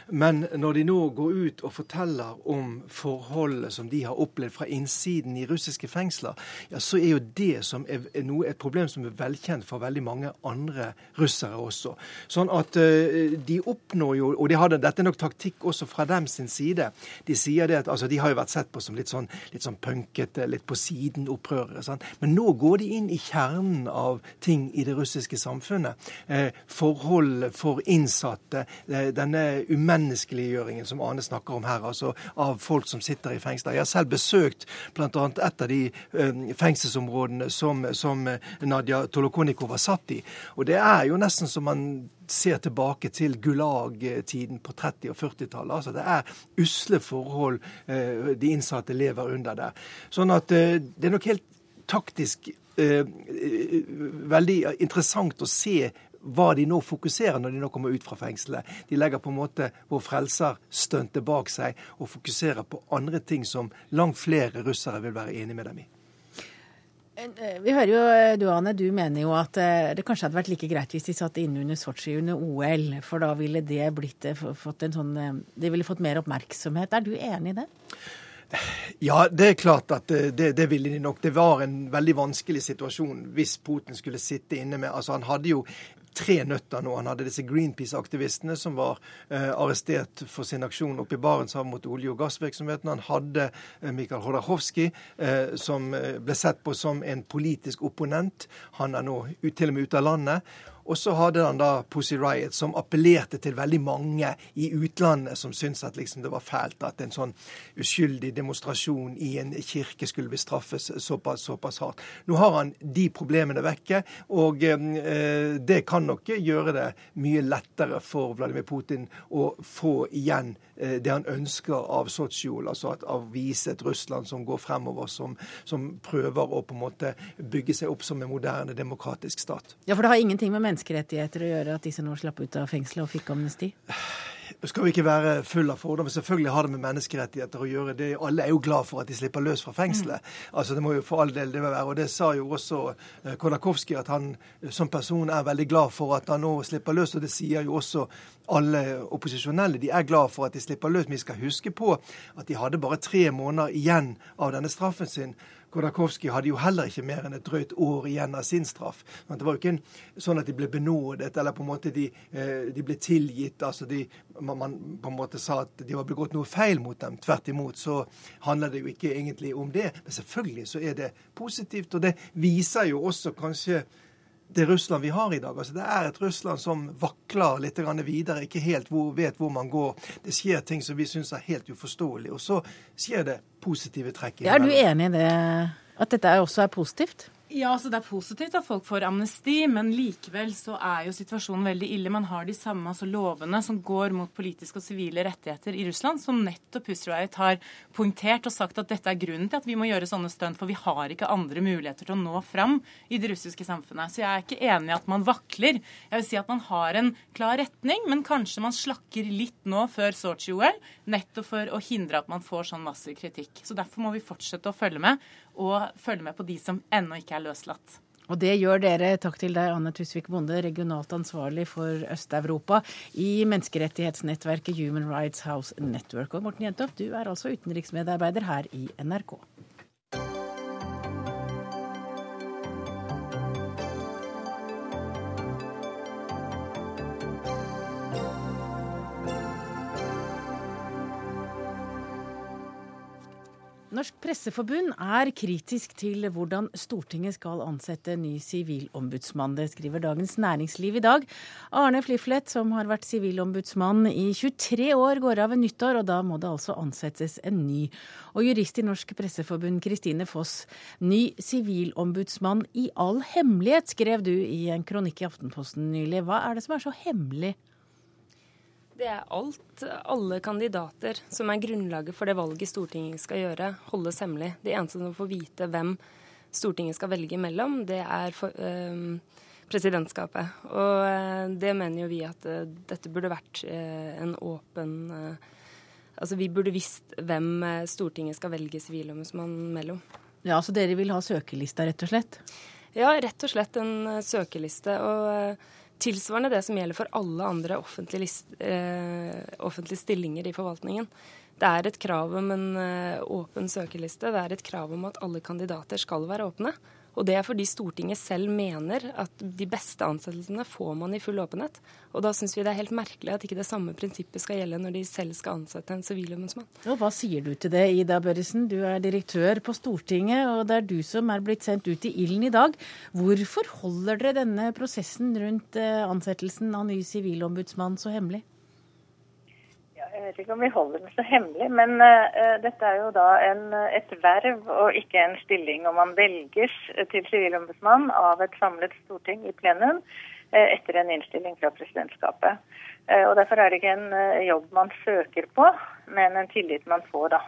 Men når de nå går ut og forteller om forholdet som de har opplevd fra innsiden i russiske fengsler, ja, så er jo det som er noe, et problem som er velkjent for veldig mange andre russere også. Sånn at uh, de oppnår jo Og de hadde, dette er nok taktikk også fra dem sin side. De sier det at altså, de har jo vært sett på som litt sånn, litt sånn punkete, litt på siden-opprørere. Sånn. Men nå går de inn i kjernen av ting i det russiske samfunnet. Eh, forhold for innsatte, eh, denne umenneskeliggjøringen som Ane snakker om her, altså av folk som sitter i fengsler. Jeg har selv besøkt bl.a. et av de eh, fengselsområdene som, som Nadia Tolokonikova satt i. Og det er jo nesten som man ser tilbake til Gulag-tiden på 30- og 40-tallet. Altså det er usle forhold eh, de innsatte lever under der. Sånn at eh, det er nok helt taktisk eh, veldig interessant å se hva de nå fokuserer når de nå kommer ut fra fengselet. De legger på en måte vår frelser-stuntet bak seg og fokuserer på andre ting som langt flere russere vil være enig med dem i. Eh, vi hører jo, eh, du Ane, du mener jo at eh, det kanskje hadde vært like greit hvis de satt inne under Sotsji under OL, for da ville det blitt fått en sånn De ville fått mer oppmerksomhet. Er du enig i det? Ja, det er klart at det, det, ville de nok. Det var en veldig vanskelig situasjon hvis Putin skulle sitte inne med Altså, han hadde jo tre nøtter nå. Han hadde disse Greenpeace-aktivistene som var eh, arrestert for sin aksjon oppe i Barentshavet mot olje- og gassvirksomheten. Han hadde eh, Mikhail Hodakhovskij, eh, som eh, ble sett på som en politisk opponent. Han er nå ut, til og med ute av landet. Og så hadde han da Pussy Riot, som appellerte til veldig mange i utlandet som syntes at liksom det var fælt at en sånn uskyldig demonstrasjon i en kirke skulle bestraffes såpass, såpass hardt. Nå har han de problemene vekke, og eh, det kan nok gjøre det mye lettere for Vladimir Putin å få igjen det han ønsker av Sotsjol, altså at, av vise et Russland som går fremover, som, som prøver å på en måte bygge seg opp som en moderne demokratisk stat. Ja, for det har ingenting med menneskerettigheter å gjøre at disse nå slapp ut av fengselet og fikk amnesti? Skal vi ikke være full av fordommer. Selvfølgelig har det med menneskerettigheter å gjøre. Det, alle er jo glad for at de slipper løs fra fengselet. Mm. Altså, Det må jo for all del det være. Og det sa jo også eh, at han eh, som person er veldig glad for at han nå slipper løs. Og det sier jo også alle opposisjonelle. De er glad for at de slipper løs. Men vi skal huske på at de hadde bare tre måneder igjen av denne straffen sin. Kodakowski hadde jo heller ikke mer enn et drøyt år igjen av sin straff. Det var jo ikke sånn at de ble benådet, eller på en måte de, eh, de ble tilgitt. altså de, Man på en måte sa at de var begått noe feil mot dem. Tvert imot så handler det jo ikke egentlig om det. Men selvfølgelig så er det positivt, og det viser jo også kanskje det Russland vi har i dag. Altså, det er et Russland som vakler litt videre, ikke helt hvor, vet hvor man går. Det skjer ting som vi syns er helt uforståelig. Og så skjer det positive trekk. Ja, er du enig i det, at dette også er positivt? Ja, altså Det er positivt at folk får amnesti, men likevel så er jo situasjonen veldig ille. Man har de samme altså lovene som går mot politiske og sivile rettigheter i Russland, som nettopp Pussy har poengtert og sagt at dette er grunnen til at vi må gjøre sånne stunt, for vi har ikke andre muligheter til å nå fram i det russiske samfunnet. Så jeg er ikke enig i at man vakler. Jeg vil si at man har en klar retning, men kanskje man slakker litt nå før Sotsji-OL, nettopp for å hindre at man får sånn massiv kritikk. Så derfor må vi fortsette å følge med og følge med på de som ennå ikke er løslatt. Og det gjør dere. Takk til deg, Anne Tusvik Bonde, regionalt ansvarlig for Øst-Europa i menneskerettighetsnettverket Human Rights House Network. Og Morten Jentoff, du er altså utenriksmedarbeider her i NRK. Norsk Presseforbund er kritisk til hvordan Stortinget skal ansette ny sivilombudsmann. Det skriver Dagens Næringsliv i dag. Arne Fliflet, som har vært sivilombudsmann i 23 år, går av ved nyttår, og da må det altså ansettes en ny. Og jurist i Norsk Presseforbund, Kristine Foss, ny sivilombudsmann i all hemmelighet, skrev du i en kronikk i Aftenposten nylig. Hva er det som er så hemmelig? Det er alt. Alle kandidater som er grunnlaget for det valget Stortinget skal gjøre, holdes hemmelig. De eneste som får vite hvem Stortinget skal velge mellom, det er for, øh, presidentskapet. Og øh, det mener jo vi at øh, dette burde vært en åpen Altså, Vi burde visst hvem Stortinget skal velge Sivilombudsmannen mellom. Ja, Så dere vil ha søkelista, rett og slett? Ja, rett og slett en søkeliste. Og tilsvarende det som gjelder for alle andre offentlige, list, eh, offentlige stillinger i forvaltningen. Det er et krav om en åpen søkeliste. Det er et krav om at alle kandidater skal være åpne. Og det er fordi Stortinget selv mener at de beste ansettelsene får man i full åpenhet. Og da syns vi det er helt merkelig at ikke det samme prinsippet skal gjelde når de selv skal ansette en sivilombudsmann. Og hva sier du til det, Ida Børresen? Du er direktør på Stortinget, og det er du som er blitt sendt ut i ilden i dag. Hvorfor holder dere denne prosessen rundt eh, ansettelsen av ny sivilombudsmann så hemmelig? Jeg vet ikke om vi holder den så hemmelig, men uh, dette er jo da en, et verv og ikke en stilling. Og man velges til sivilombudsmann av et samlet storting i plenum uh, etter en innstilling fra presidentskapet. Uh, og Derfor er det ikke en jobb man søker på, men en tillit man får. da.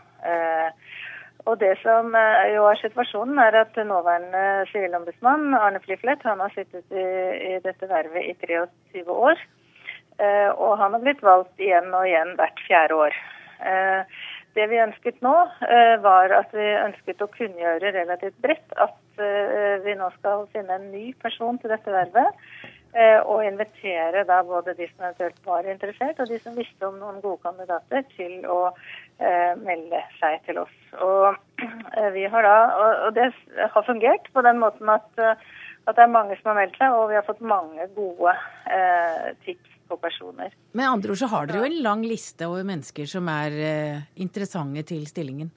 Og det som jo er situasjonen, er at nåværende sivilombudsmann Arne Fliflet han har sittet i, i dette vervet i 23 år. Eh, og han har blitt valgt igjen og igjen hvert fjerde år. Eh, det vi ønsket nå, eh, var at vi ønsket å kunngjøre relativt bredt at vi nå skal finne en ny person til dette vervet. Og invitere da både de som eventuelt var interessert, og de som visste om noen gode kandidater, til å melde seg til oss. Og vi har da, og det har fungert på den måten at, at det er mange som har meldt seg, og vi har fått mange gode tips på personer. Med andre ord så har dere jo en lang liste over mennesker som er eh, interessante til stillingen?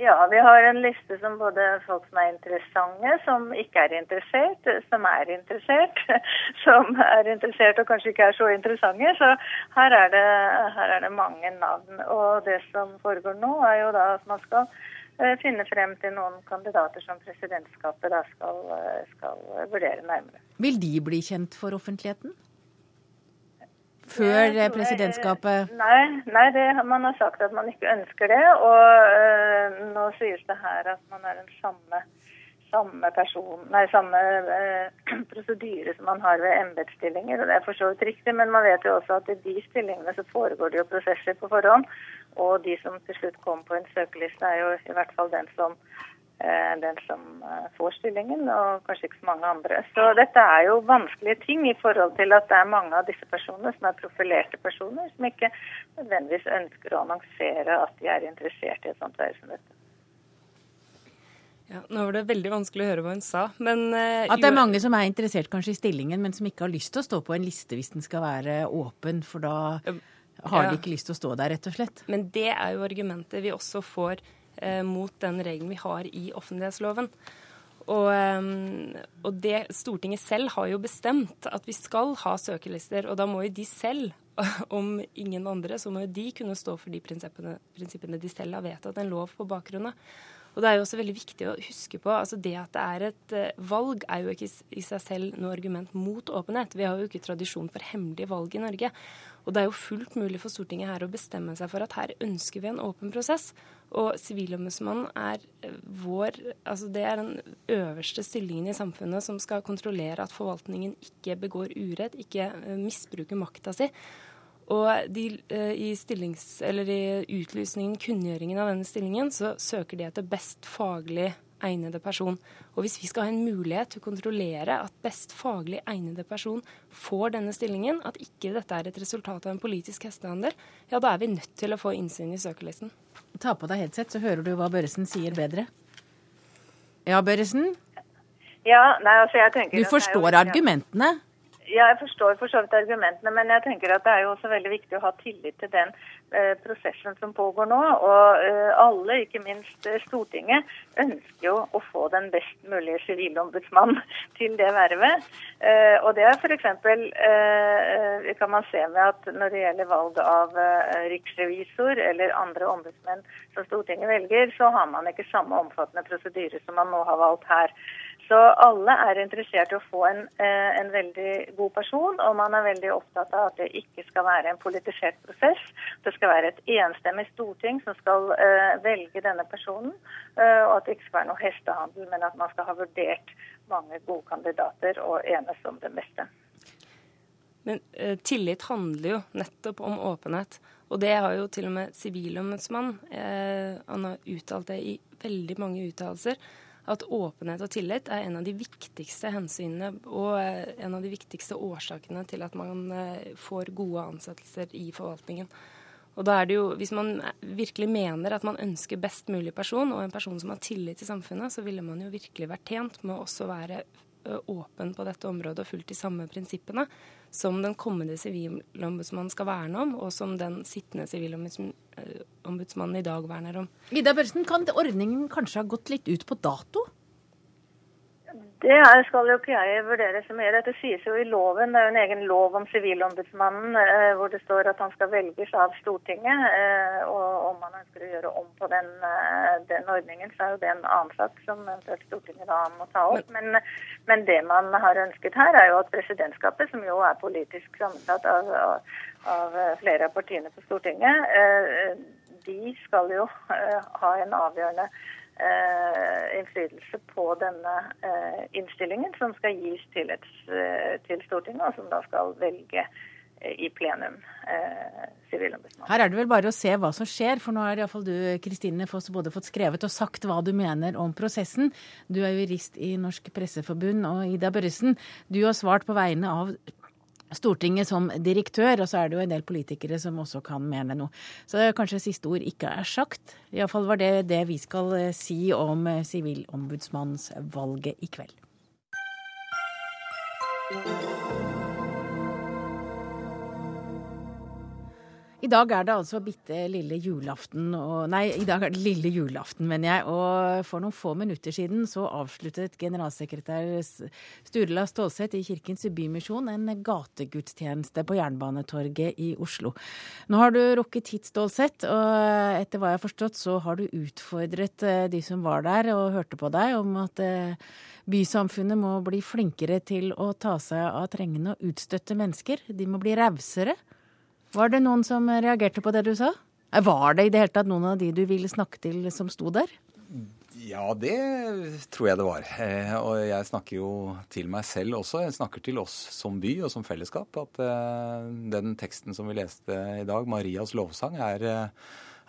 Ja, vi har en liste som både folk som er interessante, som ikke er interessert, som er interessert, som er interessert og kanskje ikke er så interessante. Så her er det, her er det mange navn. Og det som foregår nå, er jo da at man skal eh, finne frem til noen kandidater som presidentskapet da skal, eh, skal vurdere nærmere. Vil de bli kjent for offentligheten? Før jeg, presidentskapet? Nei, nei det, man har sagt at man ikke ønsker det. Og øh, nå sies det her at man er den samme, samme person, nei, samme øh, prosedyre som man har ved embetsstillinger. Og det er for så vidt riktig, men man vet jo også at i de stillingene så foregår det jo prosesser på forhånd. Og de som til slutt kom på en søkeliste, er jo i hvert fall den som Eh, den som eh, får stillingen, og kanskje ikke så mange andre. Så dette er jo vanskelige ting i forhold til at det er mange av disse personene som er profilerte personer, som ikke nødvendigvis ønsker å annonsere at de er interessert i et sånt verv som dette. Ja, nå var det veldig vanskelig å høre hva hun sa, men uh, At det er mange som er interessert kanskje i stillingen, men som ikke har lyst til å stå på en liste hvis den skal være åpen, for da har ja. de ikke lyst til å stå der, rett og slett. Men det er jo argumentet vi også får eh, mot den regelen vi har i offentlighetsloven. Og, eh, og, det, Stortinget selv har jo bestemt at vi skal ha søkerlister, og da må jo de selv, om ingen andre, så må jo de kunne stå for de prinsippene, prinsippene de selv har vedtatt en lov på bakgrunn. Og det er jo også veldig viktig å huske på altså det at det er et uh, valg, er jo ikke i seg selv noe argument mot åpenhet. Vi har jo ikke tradisjon for hemmelige valg i Norge. Og det er jo fullt mulig for Stortinget her å bestemme seg for at her ønsker vi en åpen prosess. Og Sivilombudsmannen er eh, vår Altså det er den øverste stillingen i samfunnet som skal kontrollere at forvaltningen ikke begår urett, ikke eh, misbruker makta si. Og de, eh, i, i utlysningen, kunngjøringen av denne stillingen, så søker de etter best faglig egnede person. Og hvis vi skal ha en mulighet til å kontrollere at best faglig egnede person får denne stillingen, at ikke dette er et resultat av en politisk hestehandel, ja, da er vi nødt til å få innsyn i søkerlisten. Ta på deg headset, så hører du hva Børresen sier bedre. Ja, Børresen? Ja, nei, altså jeg tenker... Du forstår argumentene? Ja, jeg forstår for så vidt argumentene, men jeg tenker at det er jo også veldig viktig å ha tillit til den eh, prosessen som pågår nå. Og eh, alle, ikke minst eh, Stortinget, ønsker jo å få den best mulige sivilombudsmann til det vervet. Eh, og det er f.eks. Eh, kan man se med at når det gjelder valg av eh, riksrevisor eller andre ombudsmenn som Stortinget velger, så har man ikke samme omfattende prosedyre som man nå har valgt her. Så alle er interessert i å få en, eh, en, veldig god person, og man er veldig opptatt av at det ikke skal være en politisert prosess. Det skal være et enstemmig storting som skal uh, velge denne personen, uh, og at det ikke skal være noe hestehandel, men at man skal ha vurdert mange gode kandidater og enes om det beste. Men uh, tillit handler jo nettopp om åpenhet. Og det har jo til og med Sivilombudsmannen. Eh, han har uttalt det i veldig mange uttalelser. At åpenhet og tillit er en av de viktigste hensynene og eh, en av de viktigste årsakene til at man eh, får gode ansettelser i forvaltningen. Og da er det jo, Hvis man virkelig mener at man ønsker best mulig person, og en person som har tillit til samfunnet, så ville man jo virkelig vært tjent med å også være åpen på dette området og fulgt de samme prinsippene som den kommende sivilombudsmannen skal verne om, og som den sittende sivilombudsmannen i dag verner om. Vidar Børsen, kan ordningen kanskje ha gått litt ut på dato? Det skal jo ikke jeg vurdere så mye. Dette sies jo i loven. Det er jo en egen lov om Sivilombudsmannen eh, hvor det står at han skal velges av Stortinget. Eh, og om man ønsker å gjøre om på den, eh, den ordningen, så er jo det en annen sak som Stortinget da må ta opp. Men, men, det man har ønsket her, er jo at presidentskapet, som jo er politisk sammensatt av, av flere av partiene på Stortinget, de skal jo ha en avgjørende eh, innflytelse på denne eh, innstillingen som skal gis til, et, eh, til, Stortinget, og som da skal velge eh, i plenum Sivilombudsmannen. Her er det vel bare å se hva som skjer, for nå har iallfall du Kristine Foss både fått skrevet og sagt hva du mener om prosessen. Du er jurist i Norsk Presseforbund, og Ida Børresen, du har svart på vegne av Stortinget som direktør, og så er det jo en del politikere som også kan mene noe. Så kanskje siste ord ikke er sagt. Iallfall var det det vi skal eh, si om eh, sivilombudsmannsvalget i kveld. I dag er det altså bitte lille julaften og Nei, i dag er det lille julaften, mener jeg. Og for noen få minutter siden så avsluttet generalsekretær Sturla Stålseth i Kirkens Bymisjon en gategudstjeneste på Jernbanetorget i Oslo. Nå har du rukket hit, Stålseth, og etter hva jeg har forstått så har du utfordret eh, de som var der og hørte på deg, om at eh, bysamfunnet må bli flinkere til å ta seg av trengende og utstøtte mennesker. De må bli rausere. Var det noen som reagerte på det du sa? Eh, var det i det hele tatt noen av de du ville snakke til, som sto der? Ja, det tror jeg det var. Eh, og jeg snakker jo til meg selv også. Jeg snakker til oss som by og som fellesskap. At eh, den teksten som vi leste i dag, Marias lovsang, er,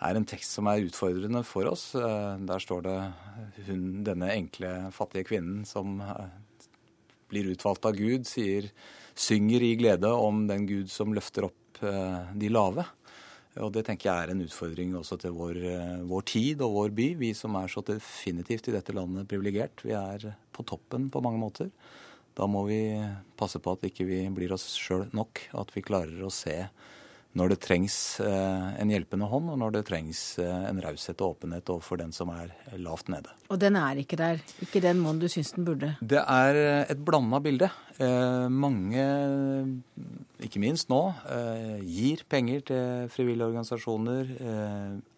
er en tekst som er utfordrende for oss. Der står det hun, denne enkle, fattige kvinnen som blir utvalgt av Gud, sier, synger i glede om den Gud som løfter opp Eh, de lave. Og det tenker jeg er en utfordring også til vår, eh, vår, tid og vår by. Vi som er så definitivt i dette landet privilegert. Vi er på toppen på mange måter. Da må vi passe på at ikke vi ikke blir oss sjøl nok. At vi klarer å se når det trengs eh, en hjelpende hånd, og når det trengs eh, en raushet og åpenhet overfor den som er lavt nede. Og den er ikke der? Ikke den måten du syns den burde? Det er eh, et blanda bilde. mange, ikke minst nå, gir penger til frivillige organisasjoner.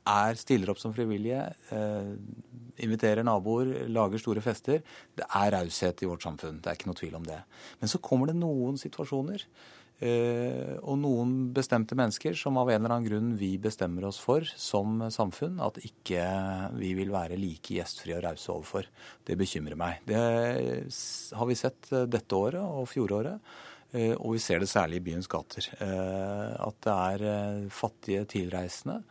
er, stiller opp som frivillige. inviterer naboer, lager store fester. Det er raushet i vårt samfunn. Det er ikke noe tvil om det. Men så kommer det noen situasjoner og noen bestemte mennesker som av en eller annen grunn vi bestemmer oss for som samfunn at ikke vi vil være like gjestfrie og rause overfor. Det bekymrer meg. Det har vi sett eh, dette året og fjoråret. Eh, og vi ser det særlig i byens gater. At det er fattige tilreisende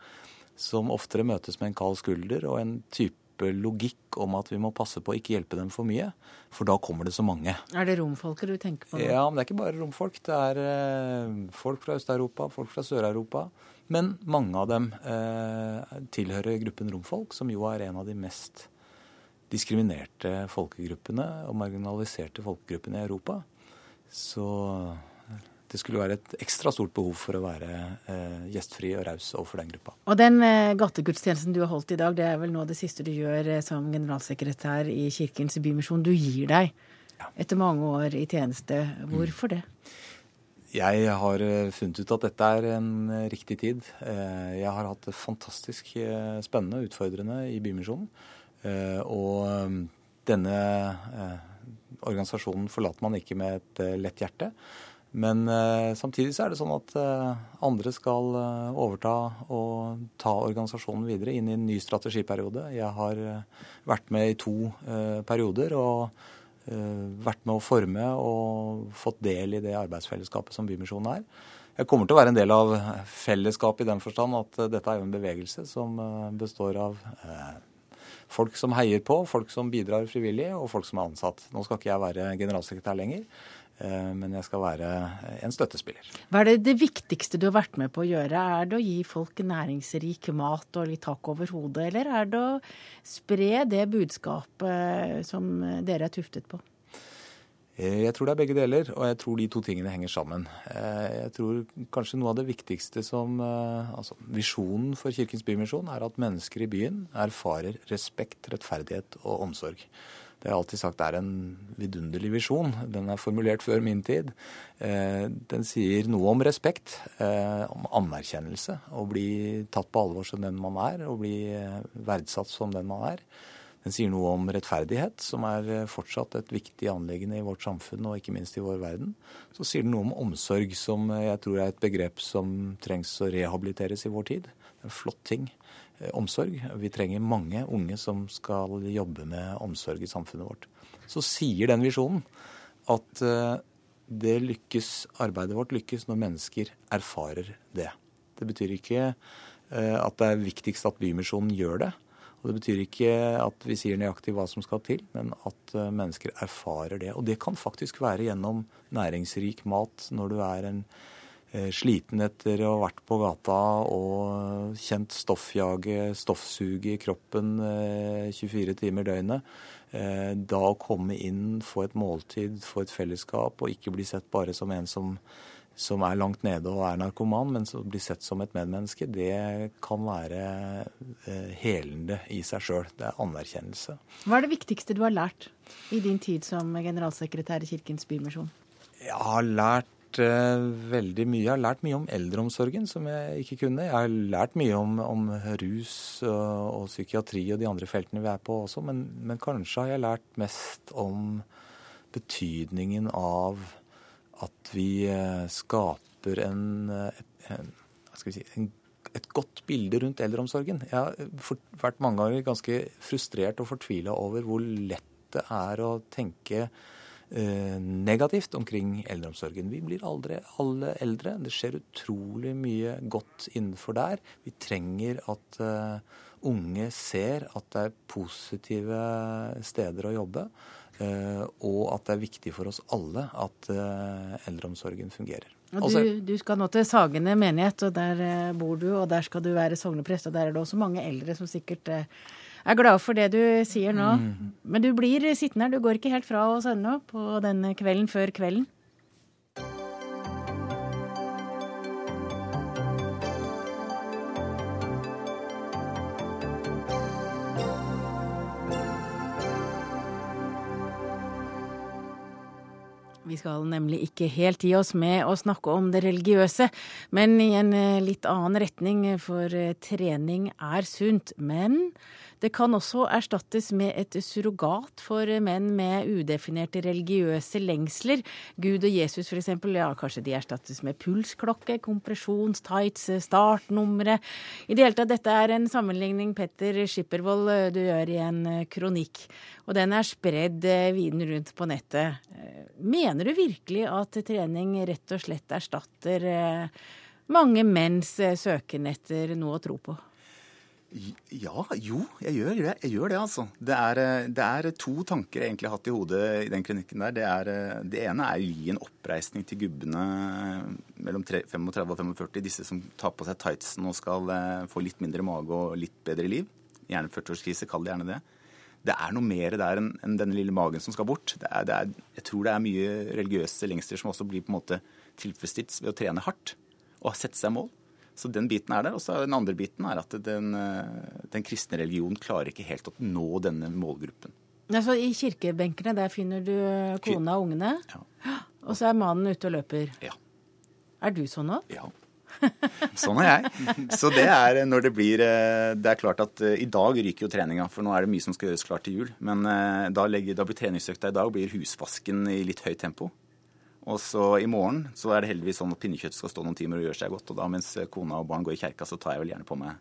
som oftere møtes med en kald skulder og en type logikk om at vi må passe på å ikke hjelpe dem for mye, for da kommer det så mange. Er det romfolket du tenker på? Ja, men det er ikke bare romfolk. Det er eh, folk fra Øst-Europa, folk fra Sør-Europa. Men mange av dem eh, tilhører gruppen romfolk, som jo er en av de mest diskriminerte folkegruppene og marginaliserte folkegruppene i Europa. Så det skulle være et ekstra stort behov for å være eh, gjestfri og raus overfor den gruppa. Og den eh, gategudstjenesten du har holdt i dag, det er vel nå det siste du gjør eh, som generalsekretær i Kirkens Bymisjon. Du gir deg ja. etter mange år i tjeneste. Hvorfor det? Jeg har eh, funnet ut at dette er en eh, riktig tid. Eh, jeg har hatt det fantastisk spennende og utfordrende i Bymisjonen. Og denne organisasjonen forlater man ikke med et lett hjerte. Men eh, samtidig så er det sånn at eh, andre skal eh, overta og ta organisasjonen videre inn i en ny strategiperiode. Jeg har eh, vært med i to eh, perioder og eh, vært med å forme og fått del i det arbeidsfellesskapet som Bymisjonen er. jeg kommer til å være en del av fellesskapet i den forstand at dette er jo en bevegelse som består av folk som heier på, folk som bidrar frivillig, og folk som er ansatt. Nå skal ikke jeg være generalsekretær lenger, men jeg skal være en støttespiller. Hva er det, det viktigste du har vært med på å gjøre? Er det å gi folk næringsrik mat og litt tak over hodet, eller er det å spre det budskapet som dere er tuftet på? Eh, jeg tror det er begge deler, og jeg tror de to tingene henger sammen. Eh, jeg tror kanskje noe av det viktigste som altså Visjonen for Kirkens Bymisjon er at mennesker i byen erfarer respekt, rettferdighet og omsorg. Det har jeg alltid sagt er en vidunderlig visjon. Den er formulert før min tid. Eh, den sier noe om respekt, eh, om anerkjennelse. Å bli tatt på alvor som den man er, og bli eh, verdsatt som den man er. Den sier noe om rettferdighet, som er fortsatt et viktig anliggende i vårt samfunn og ikke minst i vår verden. Så sier den noe om omsorg, som jeg tror er et begrep som trengs å rehabiliteres i vår tid. En flott ting. Eh, omsorg. Vi trenger mange unge som skal jobbe med omsorg i samfunnet vårt. Så sier den visjonen at eh, det lykkes, arbeidet vårt lykkes når mennesker erfarer det. Det betyr ikke eh, at det er viktigst at Bymisjonen gjør det. Og det betyr ikke at vi sier nøyaktig hva som skal til, men at mennesker erfarer det. Og det kan faktisk være gjennom næringsrik mat når du er en sliten etter å ha vært på gata og kjent stoffjage, stoffsuge i kroppen 24 eh, timer døgnet. Eh, da å komme inn, få et måltid, få et fellesskap, og ikke bli sett bare som en som, som er langt nede og er narkoman, men som blir sett som et medmenneske, det kan være helende i seg sjøl. Det er anerkjennelse. Hva er det viktigste du har lært i din tid som generalsekretær i Kirkens Bymisjon? Jeg har lært veldig mye. Jeg har lært mye om eldreomsorgen, som jeg ikke kunne. Jeg har lært mye om, om rus og, og, psykiatri og de andre feltene vi er på også, men, men, kanskje har jeg lært mest om betydningen av at vi eh, skaper en, en, si, en et godt bilde rundt eldreomsorgen. Jeg har vært mange ganger ganske frustrert og fortvila over hvor lett det er å tenke Eh, negativt omkring eldreomsorgen. Vi blir aldri alle eldre. Det skjer utrolig mye godt innenfor der. Vi trenger at uh, unge ser at det er positive steder å jobbe. Uh, og at det er viktig for oss alle at eldreomsorgen fungerer. Og du, du, skal nå til Sagene menighet, og der bor du, og der skal du være sogneprest. Og der er det også mange eldre som sikkert er glad for det du sier nå. Mm. Men du blir sittende her. Du går ikke helt fra oss ennå på denne kvelden før kvelden. Vi skal nemlig ikke helt gi oss med å snakke om det religiøse, men i en litt annen retning, for trening er sunt. Men det kan også erstattes med et surrogat for menn med udefinerte religiøse lengsler. Gud og Jesus f.eks. Ja, kanskje de erstattes med pulsklokke, kompresjonstights, startnumre. I det hele tatt, dette er en sammenligning Petter Skippervold du gjør i en kronikk. Og den er spredd viden rundt på nettet. Mener du virkelig at trening rett og slett erstatter mange menns søken etter noe å tro på? Ja, jo, jeg gjør det. Jeg gjør det, altså. Det er, eh, det er, to tanker jeg egentlig har hatt i hodet i den klinikken der. Det, er, eh, det ene er å gi en oppreisning til gubbene mellom 35 og 45, disse som tar på seg tightsen og skal eh, få litt mindre mage og litt bedre liv. Gjerne 40-årskrise, kall det gjerne det. Det er noe mer der enn, en denne lille magen som skal bort. Det er, jeg tror det er mye religiøse lengsler som også blir på en måte tilfredsstilt ved å trene hardt og sette seg mål. Så den biten er der. Og så den andre biten er at den, eh, den kristne religionen klarer ikke helt å nå denne målgruppen. Altså, I kirkebenkene der finner du kona og ungene, ja. og så er mannen ute og løper. Ja. Er du sånn òg? Ja. Sånn er jeg. Så det er når det blir eh, Det er klart at eh, i dag ryker jo treninga, for nå er det mye som skal gjøres klart til jul. Men da, legger, da blir treningsøkta i dag blir husvasken i litt høyt tempo. Og så i morgen så er det heldigvis sånn at pinnekjøtt skal stå noen timer og gjøre seg godt. Og da mens kona og barn går i kjerka, så tar jeg vel gjerne på meg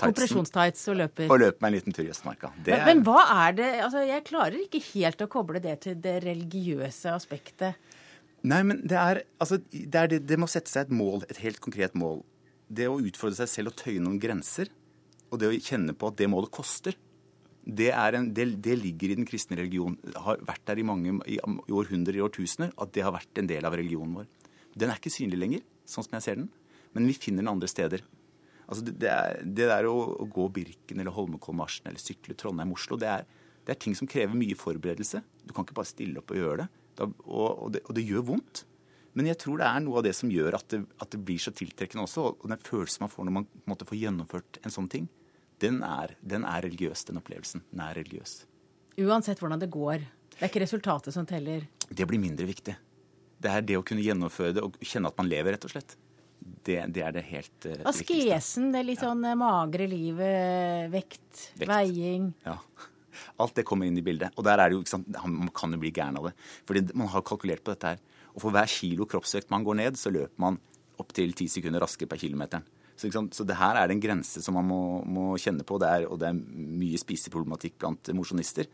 Kompresjonstights og løper. Og løper meg en liten tur i Østmarka. Men, er... men, hva er det altså Jeg klarer ikke helt å koble det til det religiøse aspektet. Nei, men det er, altså, det, er det, det må sette seg et mål, et helt konkret mål. Det å utfordre seg selv og tøye noen grenser, og det å kjenne på at det målet koster, det, en, det, det ligger i den kristne religion. Det har vært der i mange i, århundrer, i årtusener, at det har vært en del av religionen vår. Den er ikke synlig lenger, sånn som jeg ser den, men vi finner den andre steder. Altså det, er, det der å, å, gå Birken eller Holmenkollmarsjen eller sykle Trondheim-Oslo, det det er ting som krever mye forberedelse. Du kan ikke bare stille opp og gjøre det. Da, og, og, og, det, gjør vondt. Men jeg tror det er noe av det som gjør at det, at blir så tiltrekkende også. Og den følelsen man får når man måte, får gjennomført en sånn ting, den er, den er religiøs, den opplevelsen. Den er religiøs. Uansett hvordan det går. Det er ikke resultatet som teller. Det blir mindre viktig. Det er det å kunne gjennomføre det og kjenne at man lever, rett og slett. Det, det er det helt uh, Askesen, det litt sånn ja. Eh, magre livet, vekt, vekt, veiing. Ja. Alt det kommer inn i bildet. Og der er det jo, ikke sant, Man kan jo bli gæren av det. Fordi man har kalkulert på dette her. Og for hver kilo kroppsvekt man går ned, så løper man opptil ti sekunder raskere per kilometer. Så, så, det her er det en grense som man må, må kjenne på. Det er, og det er mye spiseproblematikk blant mosjonister.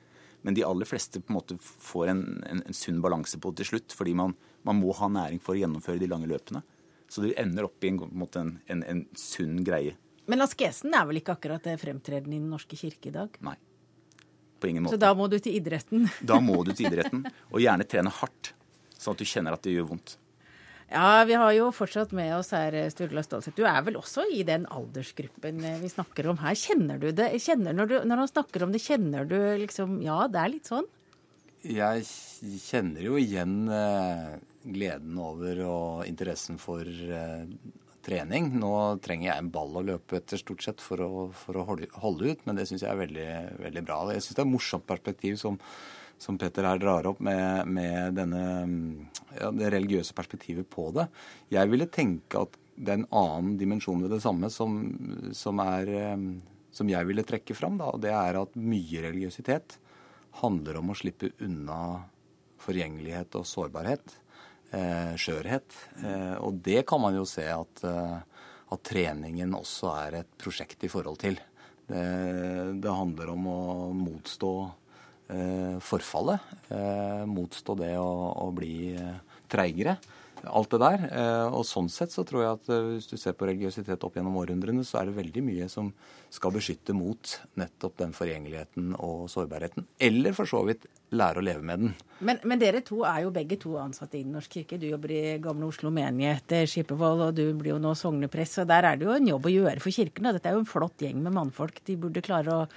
Men de aller fleste på en måte får en, en, en sunn balanse på det til slutt, fordi man, man, må ha næring for å gjennomføre de lange løpene. Så det ender opp i en, en, en sunn greie. Men askesen er vel ikke akkurat det fremtredende i Den norske kirke i dag? Nei. På ingen måte. Så da må du til idretten? Da må du til idretten. Og gjerne trene hardt, sånn at du kjenner at det gjør vondt. Ja, vi har jo fortsatt med oss her, Sturla Stålseth. Du er vel også i den aldersgruppen eh, vi snakker om her. Kjenner du det? Kjenner, når, du, når han snakker om det, kjenner du liksom Ja, det er litt sånn? Jeg kjenner jo igjen eh, gleden over og interessen for eh, trening. Nå trenger jeg en ball å løpe etter stort sett for å, for å holde, holde, ut, men det syns jeg er veldig, veldig bra. Jeg syns det er et morsomt perspektiv som som Petter her drar opp med, med denne, ja, det religiøse perspektivet på det. Jeg ville tenke at det er en annen dimensjon ved det samme som, som, er, eh, som jeg ville trekke fram. Da, og det er at mye religiøsitet handler om å slippe unna forgjengelighet og sårbarhet. Eh, skjørhet. Eh, og det kan man jo se at, eh, at, treningen også er et prosjekt i forhold til. Det, det handler om å motstå forfallet. Eh, motstå det å, å bli eh, treigere. Alt det der. Og sånn sett så tror jeg at hvis du ser på religiøsitet opp gjennom århundrene, så er det veldig mye som skal beskytte mot nettopp den forgjengeligheten og sårbarheten. Eller for så vidt lære å leve med den. Men, men, dere to er jo begge to ansatte i Den norske kirke. Du jobber i Gamle Oslo menighet, Skippervoll, og du blir jo nå sognepress. Og der er det jo en jobb å gjøre for kirken. Dette er jo en flott gjeng med mannfolk de burde klare å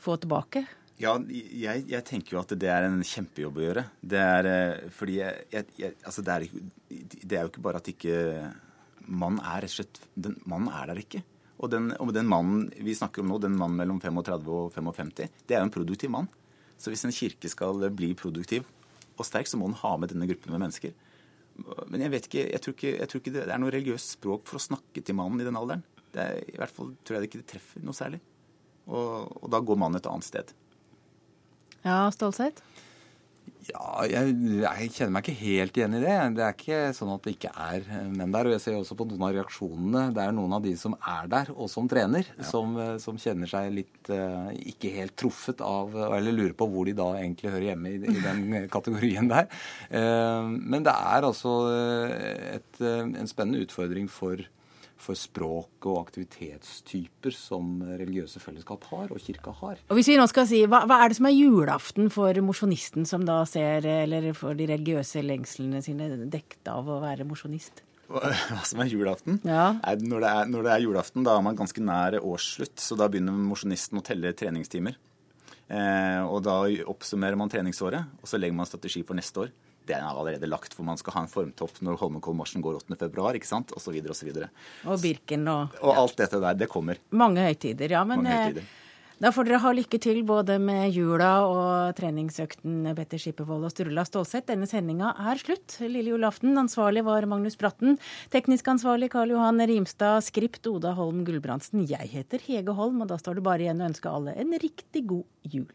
få tilbake. Ja, jeg, jeg, tenker jo at det er en kjempejobb å gjøre. Det er eh, fordi jeg, jeg, Altså, det er, det er, jo ikke bare at ikke Mannen er rett og slett den, Mannen er der ikke. Og den, og den mannen vi snakker om nå, den mannen mellom 35 og 55, det er jo en produktiv mann. Så hvis en kirke skal bli produktiv og sterk, så må den ha med denne gruppen med mennesker. Men jeg vet ikke, jeg tror ikke, tror ikke det er noe religiøst språk for å snakke til mannen i den alderen. Er, I hvert fall tror jeg det ikke det treffer noe særlig. Og, og da går mannen et annet sted. Ja, Stålseth? Ja, jeg, jeg, kjenner meg ikke helt igjen i det. Det er ikke sånn at det ikke er menn der. Og jeg ser også på noen av reaksjonene. Det er noen av de som er der, og som trener, ja. som, som, kjenner seg litt uh, ikke helt truffet av Eller lurer på hvor de da egentlig hører hjemme i, i den kategorien der. Uh, men det er altså et, en spennende utfordring for for språk og aktivitetstyper som religiøse fellesskap har, og kirka har. Og hvis vi nå skal si, Hva, hva er det som er julaften for mosjonisten som da ser, eller for de religiøse lengslene sine, dekket av å være mosjonist? Hva som er julaften? Ja. Når, det er, når det er julaften, da er man ganske nær årsslutt. Så da begynner mosjonisten å telle treningstimer. Eh, og da oppsummerer man treningsåret, og så legger man strategi for neste år den er allerede lagt, for man skal ha en formtopp når Holmenkollmarsjen går 8.2, ikke sant, osv. osv. Og, og Birken og Og alt dette der. Det kommer. Mange høytider, ja. Men høytider. Eh, da får dere ha lykke til både med jula og treningsøkten Petter Skippervold og Sturla Stålseth. Denne sendinga er slutt. Lille julaften. Ansvarlig var Magnus Bratten. Teknisk ansvarlig Karl Johan Rimstad. Skript Oda Holm Gulbrandsen. Jeg heter Hege Holm, og da står det bare igjen å ønske alle en riktig god jul.